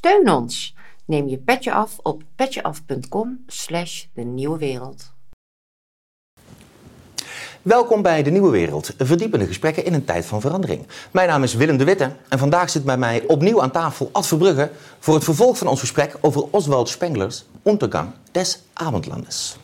Steun ons. Neem je petje af op petjeaf.com slash de nieuwe wereld. Welkom bij De Nieuwe Wereld, verdiepende gesprekken in een tijd van verandering. Mijn naam is Willem de Witte en vandaag zit bij mij opnieuw aan tafel Ad Verbrugge voor het vervolg van ons gesprek over Oswald Spenglers Untergang des Abendlandes.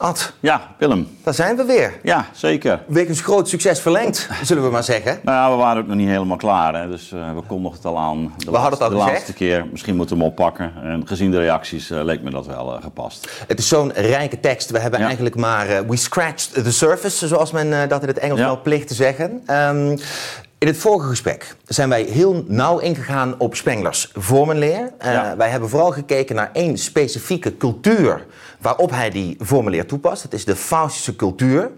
Ad, Ja, Willem. daar zijn we weer. Ja, zeker. Wegens groot succes verlengd, zullen we maar zeggen. Nou ja, we waren ook nog niet helemaal klaar. Hè. Dus eh, we kondigden het al aan. De We hadden het al de gezegd. laatste keer. Misschien moeten we hem oppakken. En gezien de reacties eh, leek me dat wel eh, gepast. Het is zo'n rijke tekst. We hebben Ja. eigenlijk maar... we scratched the surface, zoals men dat in het Engels Ja. wel plicht te zeggen. Ehm, in het vorige gesprek zijn wij heel nauw ingegaan op Spenglers vormenleer. Eh. Wij hebben vooral gekeken naar één specifieke cultuur waarop hij die vormenleer toepast. Dat is de Faustische cultuur.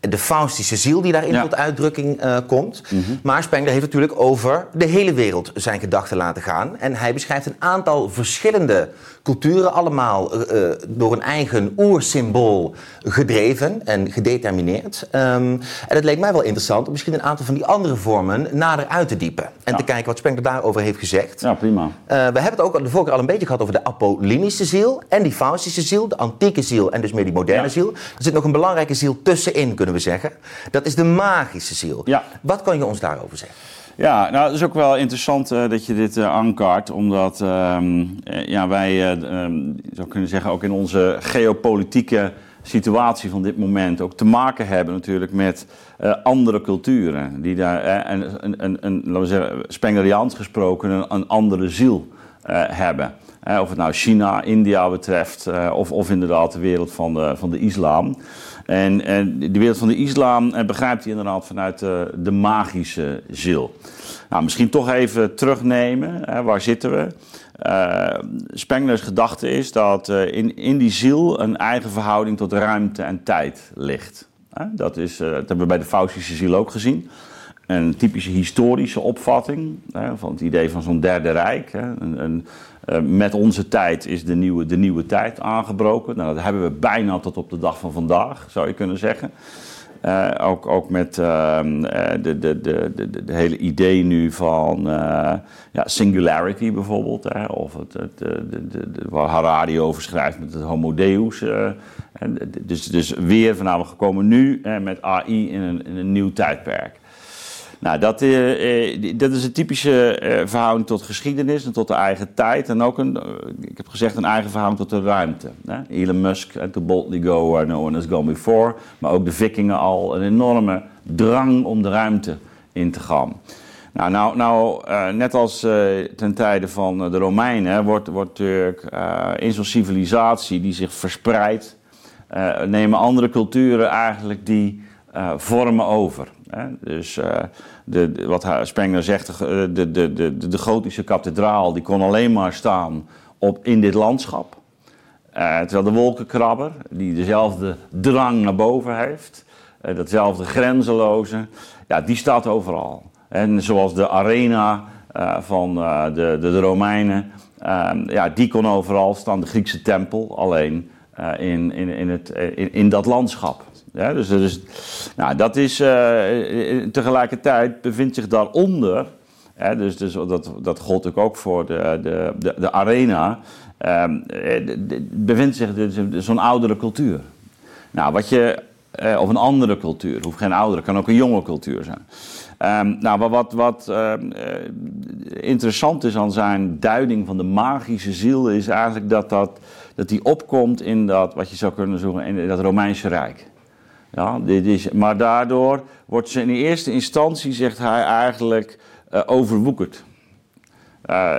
De Faustische ziel die daarin Ja. tot uitdrukking eh, komt. Maar Spengler heeft natuurlijk over de hele wereld zijn gedachten laten gaan. En hij beschrijft een aantal verschillende culturen, allemaal eh, eh, door een eigen oersymbool gedreven en gedetermineerd. Ehm, en het leek mij wel interessant om misschien een aantal van die andere vormen nader uit te diepen. En Ja. te kijken wat Spengler daarover heeft gezegd. Ja, prima. Eh, we hebben het ook de vorige keer al een beetje gehad over de apollinische ziel en die faustische ziel, de antieke ziel en dus meer die moderne Ja. ziel. Er zit nog een belangrijke ziel tussenin, kunnen we zeggen. Dat is de magische ziel. Ja. Wat kan je ons daarover zeggen? Ja, nou, het is ook wel interessant eh, dat je dit aankaart. Omdat ehm, eh, ja, wij, je zou kunnen zeggen, ook in onze geopolitieke situatie van dit moment ook te maken hebben natuurlijk met andere culturen. Die daar, eh, een, laten we zeggen, Spengleriaans gesproken, een, een andere ziel hebben. Of het nou China, India betreft, eh, of, of inderdaad de wereld van de, van de islam. En, en de wereld van de islam eh, begrijpt hij inderdaad vanuit eh, de magische ziel. Nou, misschien toch even terugnemen. Waar zitten we? Eh Spenglers gedachte is dat in, in die ziel een eigen verhouding tot ruimte en tijd ligt. Dat, is, dat hebben we bij de Faustische ziel ook gezien. Een typische historische opvatting hè, van het idee van zo'n derde rijk. Hè. Een, een, eh, met onze tijd is de nieuwe, de nieuwe tijd aangebroken. Nou, dat hebben we bijna tot op de dag van vandaag, zou je kunnen zeggen. Eh, ook, ook met eh, de, de, de, de, de hele idee nu van eh, ja, singularity bijvoorbeeld. Hè, of het, het, de, de, waar Harari over schrijft met het homo deus. dus, dus weer vanavond gekomen nu met AI in een, in een nieuw tijdperk. Nou, dat, eh, eh, dat is een typische eh, verhouding tot geschiedenis en tot de eigen tijd. En ook een, ik heb gezegd, een eigen verhouding tot de ruimte. Hè? Elon Musk, en to boldly go where no one has gone before. Maar ook de vikingen al een enorme drang om de ruimte in te gaan. Nou, nou, nou net als ten tijde van de Romeinen, wordt, wordt natuurlijk in zo'n civilisatie die zich verspreidt, nemen andere culturen eigenlijk die vormen over. Dus eh, de, wat Spengler zegt, de, de, de, de, de gotische kathedraal die kon alleen maar staan op, in dit landschap. Eh, terwijl de wolkenkrabber, die dezelfde drang naar boven heeft, eh, datzelfde grenzeloze, ja, die staat overal. En zoals de arena eh, van eh, de, de, de Romeinen, eh, ja, die kon overal staan, de Griekse tempel, alleen eh, in, in, in, het, eh, in dat landschap. Ja, dus, nou, dat is eh, tegelijkertijd bevindt zich daaronder, hè, dus, dus dat, dat gold ook voor de, de, de, arena, ehm, eh, bevindt zich dus zo'n oudere cultuur. Nou, wat je, eh, of een andere cultuur, hoeft geen oudere, kan ook een jonge cultuur zijn. Ehm, nou, wat, wat, wat ehm, eh, interessant is aan zijn duiding van de magische ziel, is eigenlijk dat, dat, dat die opkomt in dat, wat je zou kunnen zeggen, in dat Romeinse Rijk. Ja, dit is, maar daardoor wordt ze in eerste instantie, zegt hij, eigenlijk eh, overwoekerd. Eh,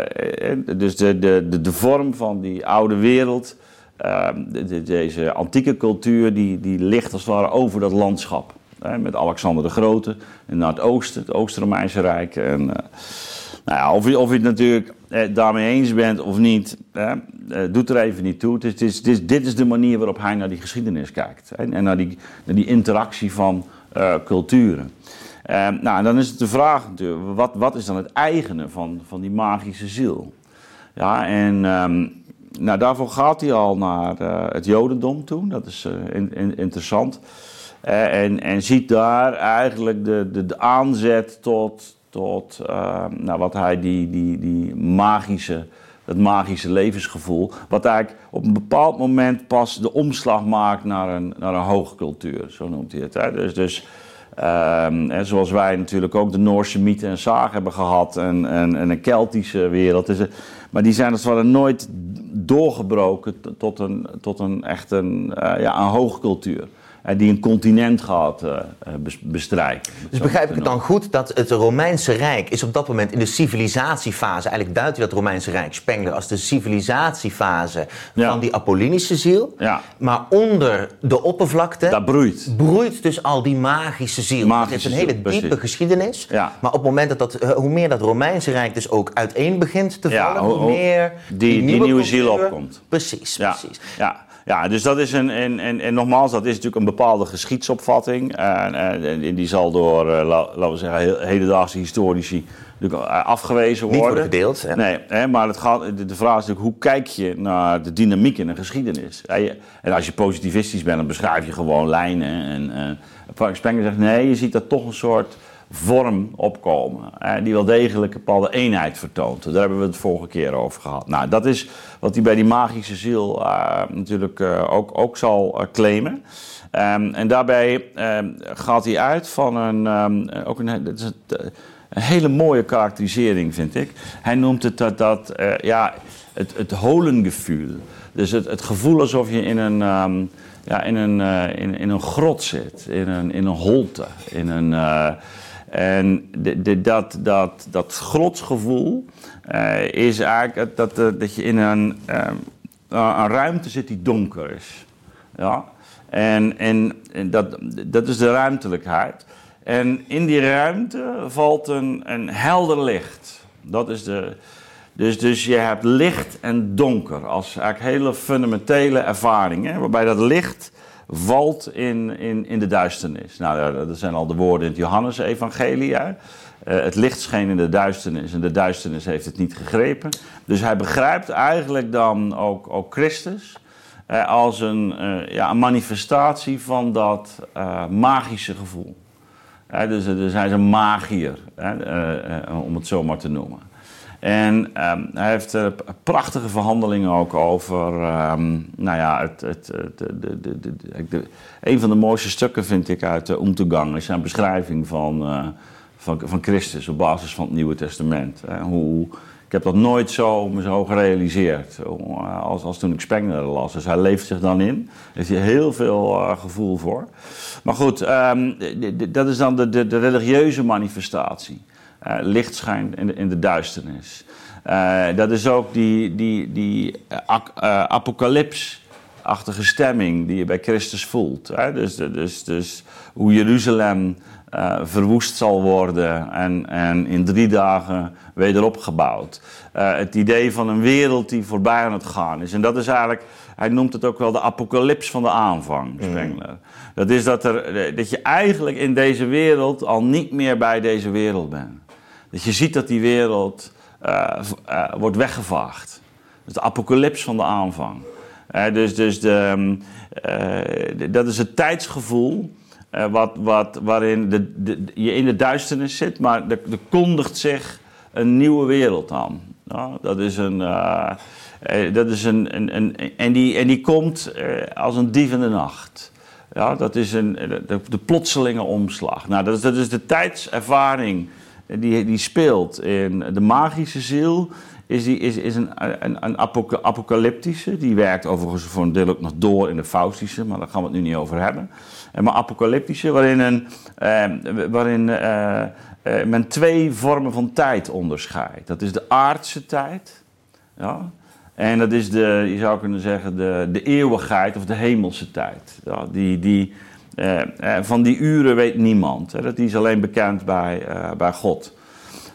eh, dus de, de, de, de vorm van die oude wereld, eh, de- deze antieke cultuur, die, die ligt als het ware over dat landschap. Hè, met Alexander de Grote en naar het oosten, het Oost-Romeinse Rijk. En, eh, nou of, je, of je het natuurlijk eh, daarmee eens bent of niet, eh, doet er even niet toe. Het is, het is, dit is de manier waarop hij naar die geschiedenis kijkt. En naar die, naar die interactie van eh, culturen. Eh, nou, en dan is het de vraag natuurlijk, wat, wat is dan het eigene van, van die magische ziel? Ja, en ehm, nou, daarvoor gaat hij al naar het Jodendom toe. Dat is in- in- interessant. En, en ziet daar eigenlijk de, de, de aanzet tot, tot uh, nou, wat hij die, die, die magische, het magische levensgevoel, wat eigenlijk op een bepaald moment pas de omslag maakt naar een, naar een hoogcultuur, zo noemt hij het. Dus, dus um, zoals wij natuurlijk ook de Noorse mythe en zaag hebben gehad en, en, en een Keltische wereld. Dus, maar die zijn als het nooit doorgebroken tot een, tot een echt een, uh, ja, een hoogcultuur die een continent gaat uh, bestrijken. Dus begrijp ik het dan goed dat het Romeinse Rijk is op dat moment in de civilisatiefase, eigenlijk duidt hij dat Romeinse Rijk Spengler als de civilisatiefase van die Apollinische ziel. Ja. Maar onder de oppervlakte dat broeit. broeit dus al die magische ziel. Magische het heeft een hele ziel, diepe geschiedenis. Ja. Maar op het moment dat, dat eh, hoe meer dat Romeinse Rijk dus ook uiteen begint te vallen, hoe, meer die, die, nieuwe, nieuwe ziel opkomt. Precies, precies. Ja. Ja, dus dat is een. En, en, en nogmaals, dat is natuurlijk een bepaalde geschiedsopvatting. En, en, die zal door, uh, laten we zeggen, hedendaagse historici natuurlijk afgewezen worden. Niet worden gedeeld. Ja. Nee, hè, maar het gaat, de, vraag is natuurlijk hoe kijk je naar de dynamiek in een geschiedenis? En als je positivistisch bent, dan beschrijf je gewoon lijnen. En uh, Frank Spenger zegt nee, je ziet dat toch een soort vorm opkomen. Die wel degelijk een bepaalde eenheid vertoont. Daar hebben we het vorige keer over gehad. Nou, dat is wat hij bij die magische ziel uh, natuurlijk uh, ook, ook zal uh, claimen. Um, en daarbij um, gaat hij uit van een, um, ook een, is hele mooie karakterisering, vind ik. Hij noemt het dat, dat ja, het, het holengevoel. Dus het, het gevoel alsof je in een, ja, in een, in, in een grot zit, in een, in een holte, in een... En de, de, dat, dat, dat grotsgevoel uh, is eigenlijk dat, dat, dat je in een, uh, een ruimte zit die donker is. Ja? En, en, en dat, dat is de ruimtelijkheid. En in die ruimte valt een, een helder licht. Dat is de, dus, dus je hebt licht en donker als eigenlijk hele fundamentele ervaringen. Waarbij dat licht valt in, in, in de duisternis. Nou, dat zijn al de woorden in het Johannes-evangelie. Uh, het licht scheen in de duisternis en de duisternis heeft het niet gegrepen. Dus hij begrijpt eigenlijk dan ook, ook Christus als een, uh, ja, een manifestatie van dat magische gevoel. dus, dus hij is een magier, om het zo maar te noemen. En um, hij heeft uh, prachtige verhandelingen ook over, um, nou ja, het, het, de, de, de, de, een van de mooiste stukken vind ik uit uh, Umtegang is zijn beschrijving van, van, van Christus op basis van het Nieuwe Testament. Hè. Hoe, ik heb dat nooit zo, zo gerealiseerd als, als toen ik Spengler las. Dus hij leeft zich dan in. Daar heeft hij heel veel gevoel voor. Maar goed, um, dat is dan de, de, de religieuze manifestatie. Uh, licht schijnt in de, in de duisternis. Uh, dat is ook die, die, die uh, apocalypsachtige stemming die je bij Christus voelt. Hè? Dus, dus, dus hoe Jeruzalem verwoest zal worden en, en in drie dagen wederopgebouwd. het idee van een wereld die voorbij aan het gaan is. En dat is eigenlijk, hij noemt het ook wel de apocalyps van de aanvang, Spengler. Mm. Dat is dat, er, dat je eigenlijk in deze wereld al niet meer bij deze wereld bent. Dat je ziet dat die wereld uh, uh, wordt weggevaagd. Dus de apocalyps van de aanvang. Uh, dus dus de, de, dat is het tijdsgevoel wat, wat, waarin de, je in de duisternis zit, maar er, kondigt zich een nieuwe wereld aan. Ja, dat is een. dat is een, een, een, en, die, en die komt als een dief in de nacht. Ja, dat is een, de, de plotselinge omslag. Nou, dat is, dat is de tijdservaring die, die speelt in de magische ziel. Is, die, is, is een, een, apocalyptische, die werkt overigens voor een deel ook nog door in de Faustische, maar daar gaan we het nu niet over hebben. Maar apocalyptische, waarin, een, eh, waarin eh, eh, men twee vormen van tijd onderscheidt. Dat is de aardse tijd, ja, en dat is de, je zou kunnen zeggen, de, de eeuwigheid of de hemelse tijd. Ja, die, die, uh, van die uren weet niemand. Hè, dat die is alleen bekend bij, uh, bij God.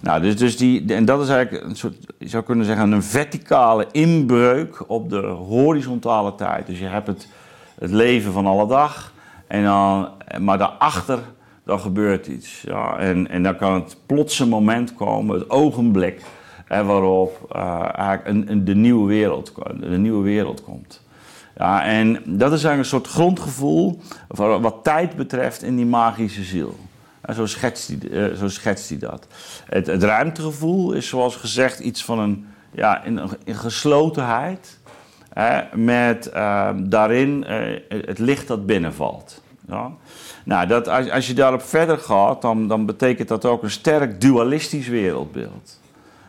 Nou, dus, dus die, en dat is eigenlijk een soort, je zou kunnen zeggen, een verticale inbreuk op de horizontale tijd. Dus je hebt het, het leven van alle dag, en dan, maar daarachter dan gebeurt iets. Ja, en, en dan kan het plotse moment komen, het ogenblik, waarop eigenlijk een, een, de, nieuwe wereld, de nieuwe wereld komt. Ja, en dat is eigenlijk een soort grondgevoel wat tijd betreft in die magische ziel. En zo, schetst hij, eh, zo schetst dat. Het, het ruimtegevoel is zoals gezegd iets van een, ja, een geslotenheid. Hè, met uh, daarin uh, het licht dat binnenvalt. Ja? Nou, dat, als, als je daarop verder gaat, dan, dan betekent dat ook een sterk dualistisch wereldbeeld.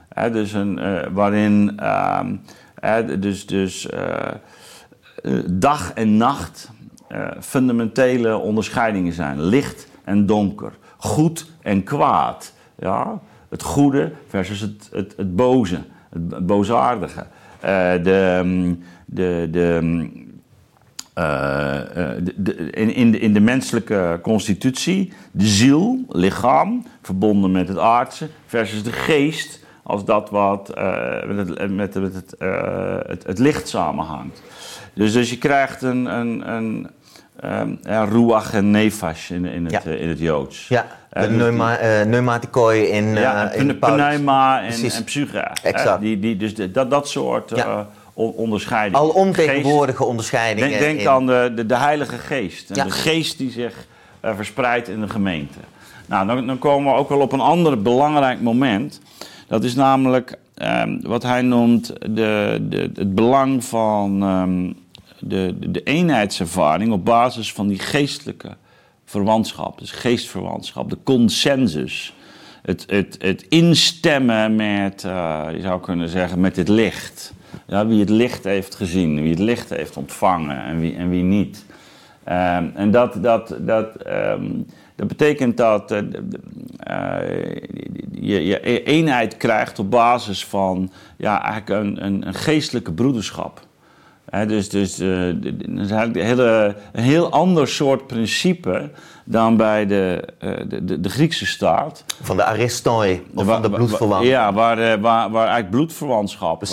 Hè, dus een, uh, waarin dus, dus dag en nacht fundamentele onderscheidingen zijn. Licht en donker. Goed en kwaad. Ja? Het goede versus het, het, het boze, het boosaardige. de, de, de, uh, de, de, in, de, in de menselijke constitutie, de ziel, lichaam, verbonden met het aardse, versus de geest als dat wat uh, met, met, met het, uh, het, het, licht samenhangt. Dus, dus je krijgt een, een, een um, ja, ruach en nefesh in, in, het, ja. in het Joods. Ja, de uh, pneuma, pneumatikoi in, ja, in de pneuma en, en psyche. Exact. Die, die, dus dat, dat soort... Ja onderscheiding. Al ontegenwoordige onderscheidingen. Denk, denk in... aan de, de, de, Heilige Geest. En ja. De geest die zich uh, verspreidt in de gemeente. Nou, dan, dan, komen we ook wel op een ander belangrijk moment. Dat is namelijk um, wat hij noemt de, de, het belang van um, de, de, eenheidservaring op basis van die geestelijke verwantschap. Dus geestverwantschap, de consensus. Het, het, het instemmen met, uh, je zou kunnen zeggen, met het licht. Ja, wie het licht heeft gezien, wie het licht heeft ontvangen en wie, en wie niet. Um, en dat, dat, dat, um, dat betekent dat uh, uh, je, je eenheid krijgt op basis van ja, eigenlijk een, een, een geestelijke broederschap. He, dus dus uh, dat is eigenlijk een, hele, een heel ander soort principe dan bij de, uh, de, de, de, Griekse staat. Van de aristoi, of van de bloedverwant. Ja, waar, uh, waar, waar eigenlijk bloedverwantschap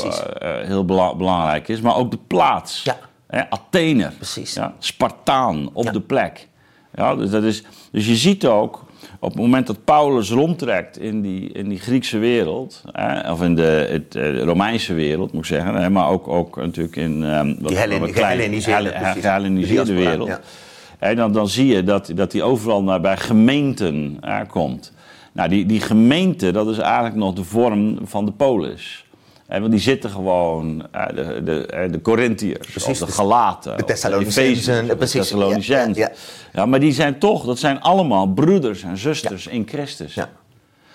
heel bela belangrijk is. Maar ook de plaats. Ja. He, Athene. Precies. Ja, Spartaan, op ja. de plek. Ja, dus, dat is, dus je ziet ook op het moment dat Paulus rondtrekt in die, in die Griekse wereld, hè, of in de het, uh, Romeinse wereld moet ik zeggen, maar ook, ook natuurlijk in um, wat, die Helleniseerde wereld. Ja. Dan, dan zie je dat, dat hij overal naar, bij gemeenten komt. Nou, die, die gemeente, dat is eigenlijk nog de vorm van de polis. En want die zitten gewoon, uh, de, de, de Corinthiërs, of de Galaten, de Thessalonicensen, de Thessalonicensen. Ja, ja. ja, maar die zijn toch, dat zijn allemaal broeders en zusters in Christus. Ja.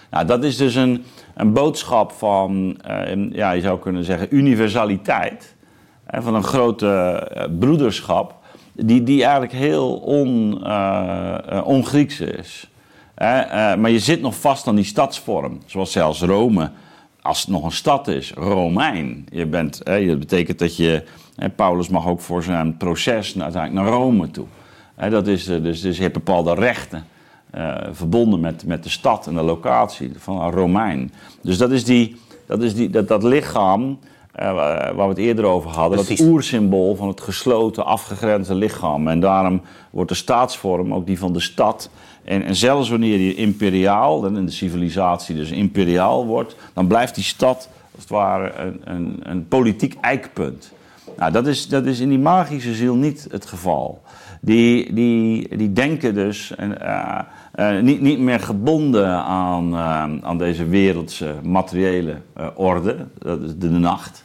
Nou, dat is dus een, een boodschap van, uh, ja, je zou kunnen zeggen, universaliteit. Hè, van een grote uh, broederschap, die, die eigenlijk heel on, uh, on-Grieks is. maar je zit nog vast aan die stadsvorm, zoals zelfs Rome als het nog een stad is, Romein. Je bent, hè, dat betekent dat je. Hè, Paulus mag ook voor zijn proces uiteindelijk naar Rome toe. Hè, dat is, dus, dus je hebt bepaalde rechten. Uh, verbonden met, met de stad en de locatie van een Romein. Dus dat is, die, dat, is die, dat, dat lichaam uh, waar we het eerder over hadden. Precies. Dat oersymbool van het gesloten, afgegrensde lichaam. En daarom wordt de staatsvorm ook die van de stad en, en zelfs wanneer die imperiaal, dan de civilisatie dus imperiaal wordt, dan blijft die stad als het ware een, een, een politiek eikpunt. Nou, dat is, dat is in die magische ziel niet het geval. Die, die, die denken dus uh, uh, niet, niet meer gebonden aan, uh, aan deze wereldse materiële orde, dat is de nacht,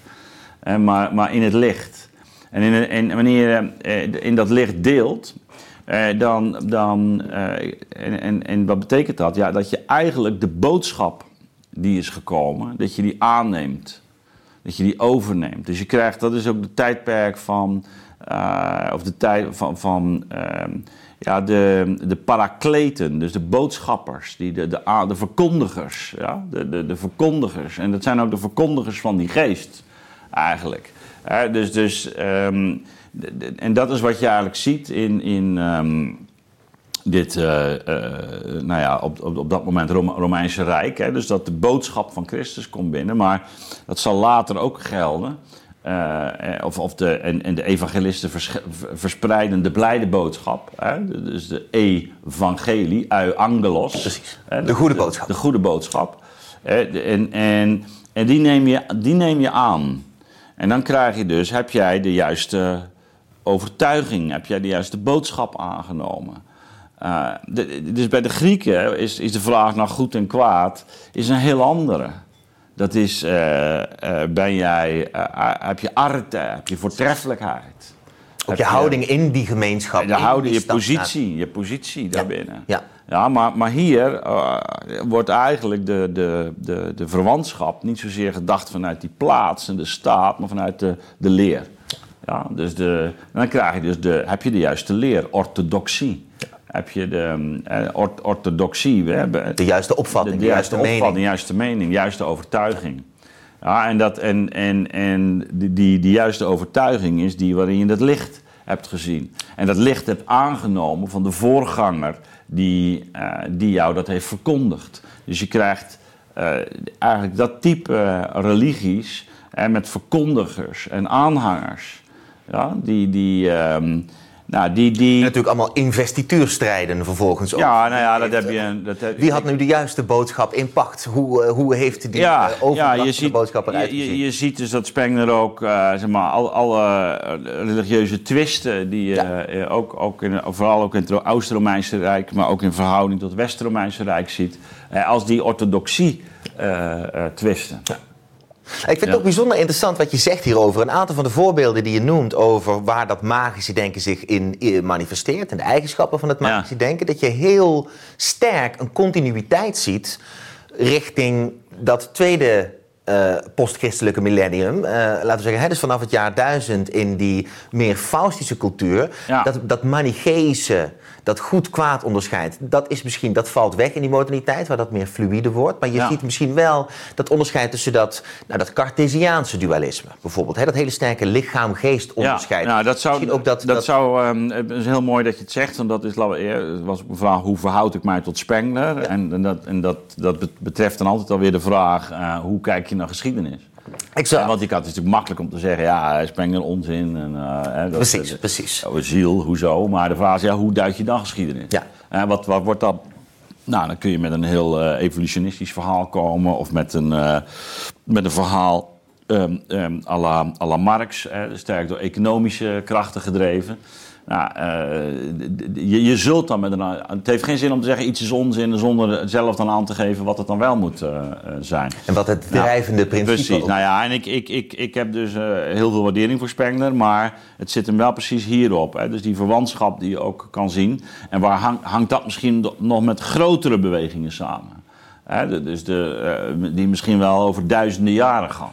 maar, maar in het licht. En, in, en wanneer je in dat licht deelt, eh, dan, dan, eh, en, en, en wat betekent dat? Ja, dat je eigenlijk de boodschap die is gekomen, dat je die aanneemt. Dat je die overneemt. Dus je krijgt, dat is ook de tijdperk van, uh, of de tijd van, van ehm, ja, de, de parakleten, dus de boodschappers, die de, de, de verkondigers, ja, de, de, de verkondigers. En dat zijn ook de verkondigers van die geest, eigenlijk. dus dus um, en dat is wat je eigenlijk ziet in, in um, dit, uh, uh, nou ja, op, op, op dat moment Rome, Romeinse Rijk. Hè, dus dat de boodschap van Christus komt binnen. Maar dat zal later ook gelden. Uh, of, of de, en, en de evangelisten vers, verspreiden de blijde boodschap. Hè, dus de evangelie, eu angelos. Precies, hè, de goede boodschap. De, de goede boodschap. En, en, en die, neem je, die neem je aan. En dan krijg je dus, heb jij de juiste overtuiging? Heb jij de juiste boodschap aangenomen? Uh, de, dus bij de Grieken is, is de vraag naar goed en kwaad is een heel andere. Dat is, uh, uh, ben jij, heb je arte, heb je voortreffelijkheid? Ook je, je houding in die gemeenschap. De houding, je positie, je positie daarbinnen. Ja. ja. maar, maar hier wordt eigenlijk de, de, de, de verwantschap niet zozeer gedacht vanuit die plaats en de staat, maar vanuit de, de leer. Ja, dus de, dan krijg je dus de, heb je de juiste leer, orthodoxie heb je de uh, orthodoxie. We hebben de juiste opvatting, de, de juiste, juiste opvatting, mening. juiste mening, juiste overtuiging. Ja, en dat, en, en, en die, die, die juiste overtuiging is die waarin je het licht hebt gezien. En dat licht hebt aangenomen van de voorganger die, uh, die jou dat heeft verkondigd. Dus je krijgt uh, eigenlijk dat type religies met verkondigers en aanhangers. Ja, die, die, um, nou, die, die... En natuurlijk allemaal investituurstrijden vervolgens ook. Ja, nou ja, dat heb je... Dat heb... Wie had nu de juiste boodschap in pacht? Hoe, uh, hoe heeft die ja, uh, overdracht ja, je ziet, de boodschap eruit je, je, je, ziet dus dat Spengler ook, uh, zeg maar, alle, alle religieuze twisten... die je ja. ook, ook in, vooral ook in het Oost-Romeinse Rijk... maar ook in verhouding tot het West-Romeinse Rijk ziet... als die orthodoxie twisten. Ja. Ik vind het ook bijzonder interessant wat je zegt hierover. Een aantal van de voorbeelden die je noemt over waar dat magische denken zich in manifesteert en de eigenschappen van het magische denken, dat je heel sterk een continuïteit ziet richting dat tweede uh, postchristelijke millennium. Uh, laten we zeggen, hè, dus vanaf het jaar 1000 in die meer Faustische cultuur. Ja. Dat, dat manicheïsche, dat goed-kwaad onderscheid, dat, is misschien, dat valt weg in die moderniteit, waar dat meer fluïde wordt. Maar je ja. ziet misschien wel dat onderscheid tussen dat, nou, dat Cartesiaanse dualisme, bijvoorbeeld. Hè, dat hele sterke lichaam-geest onderscheid. Ja, nou, dat zou, ook dat, dat, dat zou um, het is heel mooi dat je het zegt, want dat is, eer, was een vraag, hoe verhoud ik mij tot Spengler? En, en, dat, en dat, dat betreft dan altijd alweer de vraag, uh, hoe kijk je naar geschiedenis? Exact. want die kant is natuurlijk makkelijk om te zeggen, ja, hij Spengler onzin. En, uh, dat, precies, dat, precies. Oh, ziel, hoezo? Maar de vraag is, ja, hoe duid je dan geschiedenis? Ja. Uh, wat, wat wordt dat? Nou, dan kun je met een heel uh, evolutionistisch verhaal komen. Of met een, met een verhaal um, um, à, la, à la Marx. sterk door economische krachten gedreven. Nou, uh, je, je, zult dan met een. Het heeft geen zin om te zeggen iets is onzin zonder zelf dan aan te geven wat het dan wel moet uh, zijn. En wat het drijvende nou, principe Precies. Ook. Nou ja, en ik, ik, ik, ik heb dus uh, heel veel waardering voor Spengler, maar het zit hem wel precies hierop. Hè. Dus die verwantschap die je ook kan zien. En waar hang, hangt dat misschien nog met grotere bewegingen samen? Hè, dus de, die misschien wel over duizenden jaren gaan.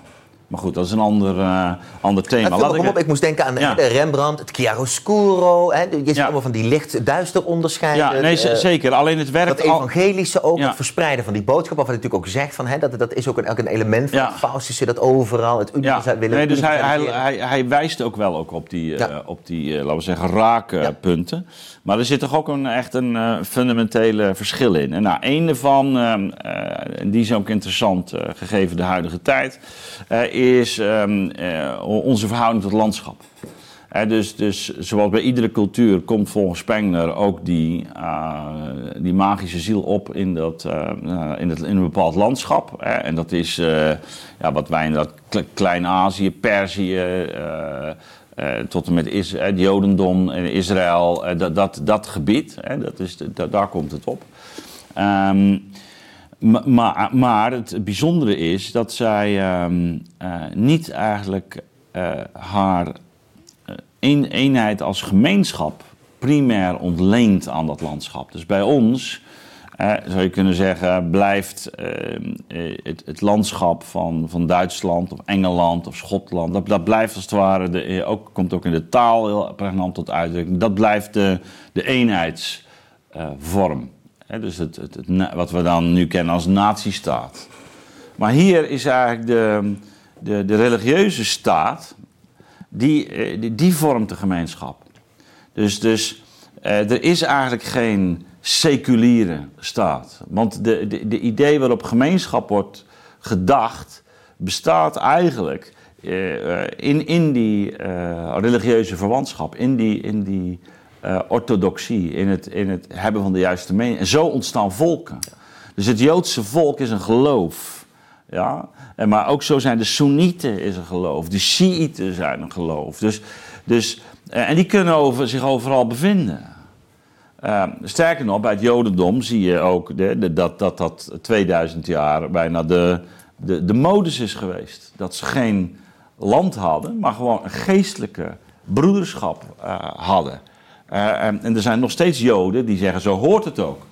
Maar goed, dat is een ander, uh, ander thema. Laat ik... Op, ik moest denken aan ja. de Rembrandt, het Chiaroscuro. Hè? Je ziet ja. allemaal van die licht-duister onderscheiden. Ja, nee, uh, zeker. Alleen het werkt... Dat evangelische ook, ja. het verspreiden van die boodschap. Wat hij natuurlijk ook zegt, van, hè, dat, dat is ook een, een element van het Faustische... dat overal het universeel willen... Nee, dus hij, hij, hij, hij, wijst ook wel ook op die, uh, op die laten we zeggen, raakpunten. Maar er zit toch ook een, echt een fundamentele verschil in. En nou, een daarvan, en die is ook interessant gegeven de huidige tijd is uh, onze verhouding tot landschap. Dus, dus zoals bij iedere cultuur komt volgens Spengler ook die, uh, die magische ziel op in, dat, uh, in, het, in een bepaald landschap. En dat is ja, wat wij in dat Klein-Azië, Perzië, tot en met Is het Jodendom en Israël, dat, dat, dat gebied, dat is, daar komt het op. Um, maar, maar het bijzondere is dat zij uh, niet eigenlijk haar een, eenheid als gemeenschap primair ontleent aan dat landschap. Dus bij ons, zou je kunnen zeggen, blijft ehm, het, het, landschap van, van Duitsland of Engeland of Schotland, dat, dat blijft als het ware, de, ook, komt ook in de taal heel pregnant tot uitdrukking, dat blijft de, de eenheidsvorm dus het, het, wat we dan nu kennen als nazistaat. Maar hier is eigenlijk de, de, de religieuze staat, die, eh, die, die, vormt de gemeenschap. Dus, dus eh, er is eigenlijk geen seculiere staat. Want de, de, de idee waarop gemeenschap wordt gedacht, bestaat eigenlijk uh, in, in die uh, religieuze verwantschap, in die, in die uh, orthodoxie, in het, in het hebben van de juiste mening. En zo ontstaan volken. Dus het Joodse volk is een geloof Ja? En, maar ook zo zijn de Soenieten is een geloof, de Shiiten zijn een geloof. Dus, dus, en die kunnen over, zich overal bevinden. Uh, sterker nog, bij het Jodendom zie je ook dat, dat dat 2000 jaar bijna de, de, de modus is geweest. Dat ze geen land hadden, maar gewoon een geestelijke broederschap uh, hadden. Uh, en, er zijn nog steeds Joden die zeggen: zo hoort het ook.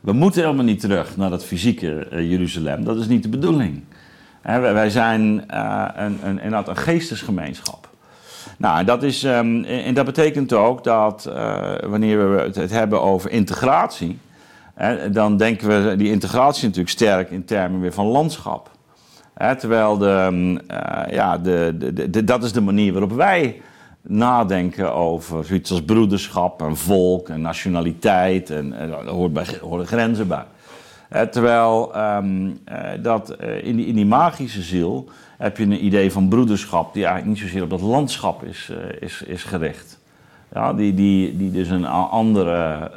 We moeten helemaal niet terug naar dat fysieke Jeruzalem. Dat is niet de bedoeling. wij zijn een, een, een, een geestesgemeenschap. Nou, dat is, um, en dat betekent ook dat uh, wanneer we het hebben over integratie, hè, dan denken we die integratie natuurlijk sterk in termen weer van landschap. Hè, terwijl de, uh, ja, de, de, dat is de manier waarop wij nadenken over zoiets als broederschap en volk en nationaliteit en, en daar hoort bij, horen grenzen bij. Terwijl uh, dat in, die, in die magische ziel heb je een idee van broederschap die eigenlijk niet zozeer op dat landschap is, uh, is, is gericht. Ja, die, die, die dus een andere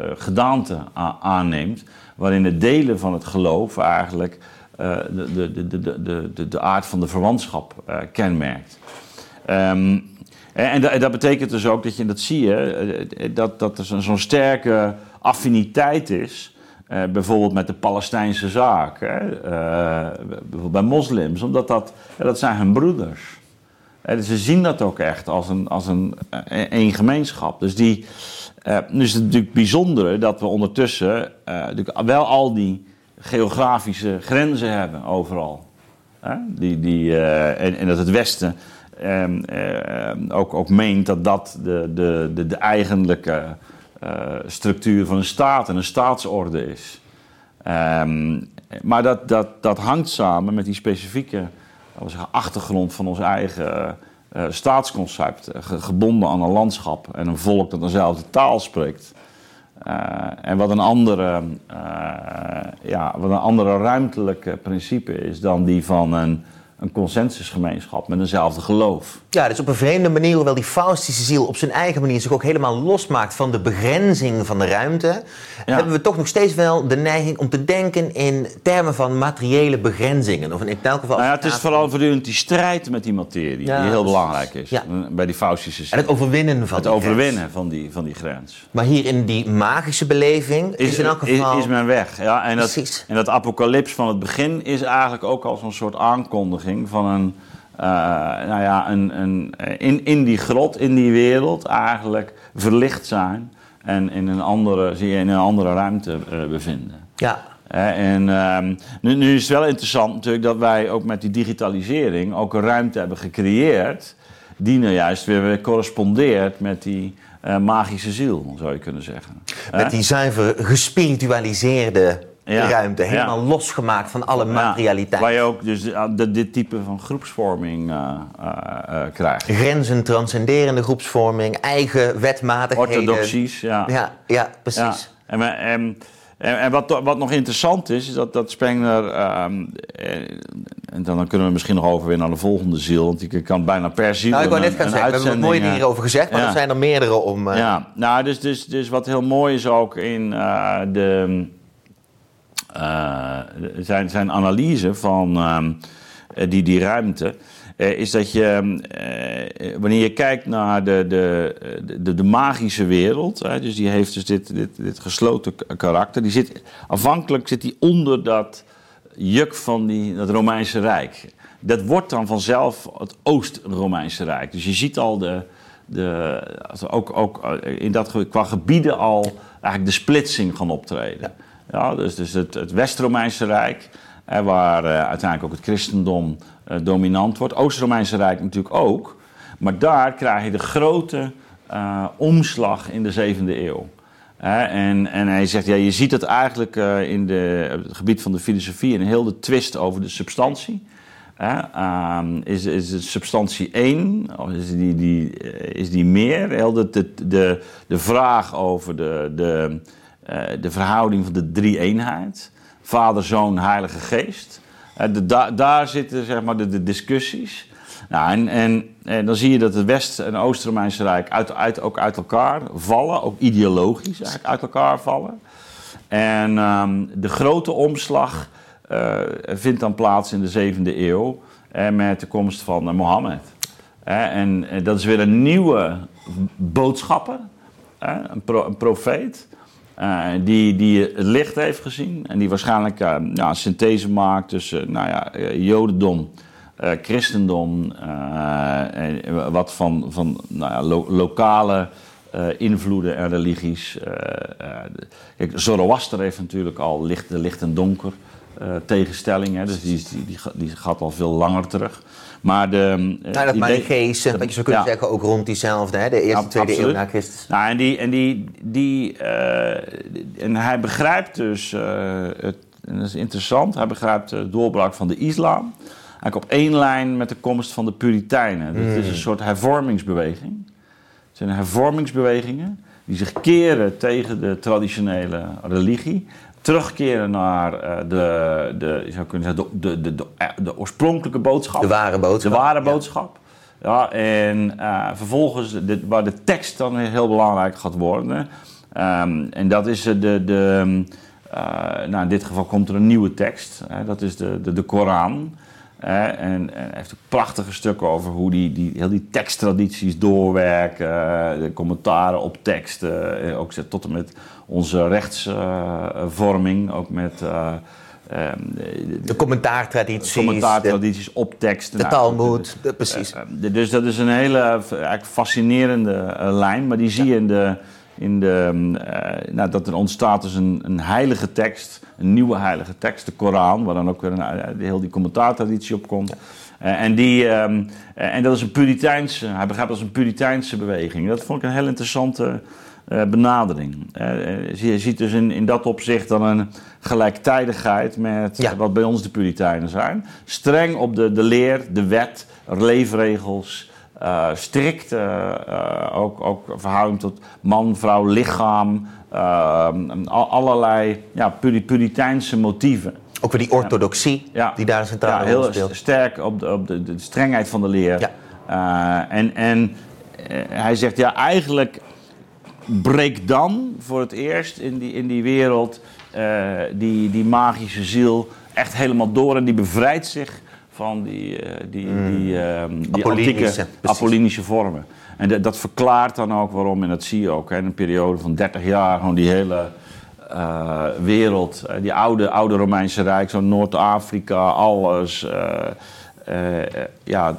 uh, gedaante aanneemt, waarin het delen van het geloof eigenlijk de, de, de, de, de, de aard van de verwantschap kenmerkt. Um, en, en, dat betekent dus ook dat je, dat zie je, dat, dat er zo'n sterke affiniteit is uh, bijvoorbeeld met de Palestijnse zaak, hè? Uh, bijvoorbeeld bij moslims, omdat dat, dat zijn hun broeders. Uh, dus ze zien dat ook echt als een, als een, een gemeenschap. Dus, die, nu is het natuurlijk bijzondere dat we ondertussen wel al die geografische grenzen hebben overal. Die, die, en, en, dat het Westen ehm, ook, ook meent dat dat de, de, de, eigenlijke structuur van een staat en een staatsorde is. Um, maar dat, dat, dat hangt samen met die specifieke zeggen, achtergrond van ons eigen uh, staatsconcept. gebonden aan een landschap en een volk dat dezelfde taal spreekt. Uh, en wat een, andere, ja, wat een andere ruimtelijke principe is dan die van een een consensusgemeenschap met eenzelfde geloof. Ja, dus op een vreemde manier, hoewel die Faustische ziel op zijn eigen manier zich ook helemaal losmaakt van de begrenzing van de ruimte, hebben we toch nog steeds wel de neiging om te denken in termen van materiële begrenzingen. Of in elk geval. Nou ja, het is vooral voortdurend die strijd met die materie, die heel belangrijk is bij die Faustische ziel. En het overwinnen van het overwinnen van die, van die grens. Maar hier in die magische beleving is, in elk geval. Is, is men weg. Ja, en, dat, en dat apocalyps van het begin is eigenlijk ook al zo'n soort aankondiging van een, uh, nou ja, een, een, in, in die grot, in die wereld eigenlijk verlicht zijn en in een andere, zie je in een andere ruimte uh, bevinden. Ja. En ehm, nu, nu, is het wel interessant natuurlijk dat wij ook met die digitalisering ook een ruimte hebben gecreëerd die nou juist weer correspondeert met die magische ziel, zou je kunnen zeggen. Met die zuiver gespiritualiseerde ja. ruimte. Helemaal losgemaakt van alle materialiteit. Waar je ook dus eh, dit type van groepsvorming uh, uh, krijgt. Grenzen transcenderende groepsvorming, eigen wetmatigheden. Orthodoxies, ja. Ja, ja precies. En, en, en, en, wat, wat nog interessant is, is dat, dat Spengler... Ehm, en dan kunnen we misschien nog over weer naar de volgende ziel. Want ik kan bijna per ziel Nou, ik wou net gaan zeggen, we hebben mooie dingen hierover gezegd. Maar er zijn er meerdere om... Ja, nou, dus, dus, dus wat heel mooi is ook in de zijn, zijn analyse van uh, die, die ruimte. Uh, is dat je, wanneer je kijkt naar de, de, de, de magische wereld, dus die heeft dus dit, dit, dit gesloten karakter, die zit, afhankelijk zit die onder dat juk van die, dat Romeinse Rijk. Dat wordt dan vanzelf het Oost-Romeinse Rijk. Dus je ziet al de, de, ook, ook in dat, qua gebieden al eigenlijk de splitsing gaan optreden. Ja, dus, dus het, het West-Romeinse Rijk, waar uh, uiteindelijk ook het christendom uh, dominant wordt. Oost-Romeinse Rijk natuurlijk ook. Maar daar krijg je de grote uh, omslag in de 7e eeuw. en, en hij zegt, ja, je ziet het eigenlijk in de, het gebied van de filosofie... en heel de twist over de substantie. Um, is, is de substantie één? Of is die, die, is die meer? Heel de, de, de, de vraag over de... de de verhouding van de drie-eenheid. Vader, Zoon, Heilige Geest. Uh, de, da, daar zitten zeg maar, de, discussies. Nou, en, en, en, dan zie je dat het West- en Oost-Romeinse Rijk uit, uit, ook uit elkaar vallen. Ook ideologisch eigenlijk uit elkaar vallen. En um, de grote omslag eh, vindt dan plaats in de zevende eeuw eh, met de komst van eh, Mohammed. Eh, en eh, dat is weer een nieuwe boodschapper, eh, een, een profeet. Eh, die, die het licht heeft gezien en die waarschijnlijk eh, ja, synthese maakt tussen nou ja, eh, Jodendom, eh, christendom, en wat van, van nou ja, lo- lokale invloeden en religies. kijk, Zoroaster heeft natuurlijk al licht, de licht en donker tegenstelling, dus die, die, die gaat al veel langer terug. Maar de, eh, Nou, dat Manicheese, wat je zou kunnen Ja. zeggen, ook rond diezelfde, hè, de eerste, tweede eeuw na Christus. Nou, en, die, en, die, die, eh, en hij begrijpt dus, eh, het, en dat is interessant, hij begrijpt de doorbraak van de islam. Eigenlijk op één lijn met de komst van de Puritijnen. Dus het is een soort hervormingsbeweging. Het zijn hervormingsbewegingen die zich keren tegen de traditionele religie. Terugkeren naar eh, de, de, je zou kunnen zeggen, de, de, de, de, eh, de oorspronkelijke boodschap. De ware boodschap. De ware boodschap. Ja, en eh, vervolgens, de, waar de tekst dan heel belangrijk gaat worden. Ehm, en dat is de. de, de eh, nou, in dit geval komt er een nieuwe tekst. Hè, dat is de, de, de Koran. Hè, en, en hij heeft ook prachtige stukken over hoe die, die, heel die teksttradities doorwerken. eh, de commentaren op teksten. eh, ook tot en met onze rechtsvorming. ook met. eh, ehm, de- De commentaartradities, commentaartradities op teksten. de, de Nou, Talmud, precies. dus dat is een hele eigenlijk fascinerende lijn. Maar die zie je in de. In de mm, eh, nou, dat er ontstaat dus een, een heilige tekst, een nieuwe heilige tekst, de Koran, waar dan ook weer een, eh, heel die commentaartraditie op komt. Eh, en, die, ehm, eh, en dat is een Puriteinse, hij begrijpt dat als een Puriteinse beweging. Dat vond ik een heel interessante benadering. Je ziet dus in, in dat opzicht dan een gelijktijdigheid met Ja. wat bij ons de Puritijnen zijn. Streng op de, de leer, de wet, leefregels. Eh, strikt eh, eh, ook, ook verhouding tot man, vrouw, lichaam. al- allerlei ja, puri- Puriteinse motieven. Ook weer die orthodoxie Ja. die daar een centrale ja, heel speelt. sterk op de, op de, de strengheid van de leer. Ja. En en hij zegt, ja, eigenlijk breekt dan voor het eerst in die, in die wereld die, die magische ziel echt helemaal door en die bevrijdt zich van die, eh, die, die, ehm, die. Apollinische, antieke precies. Apollinische vormen. En dat, dat verklaart dan ook waarom, en dat zie je ook, hè, in een periode van 30 jaar, gewoon die hele eh, wereld, eh, die oude, oude Romeinse Rijk, zo Noord-Afrika, alles, ja,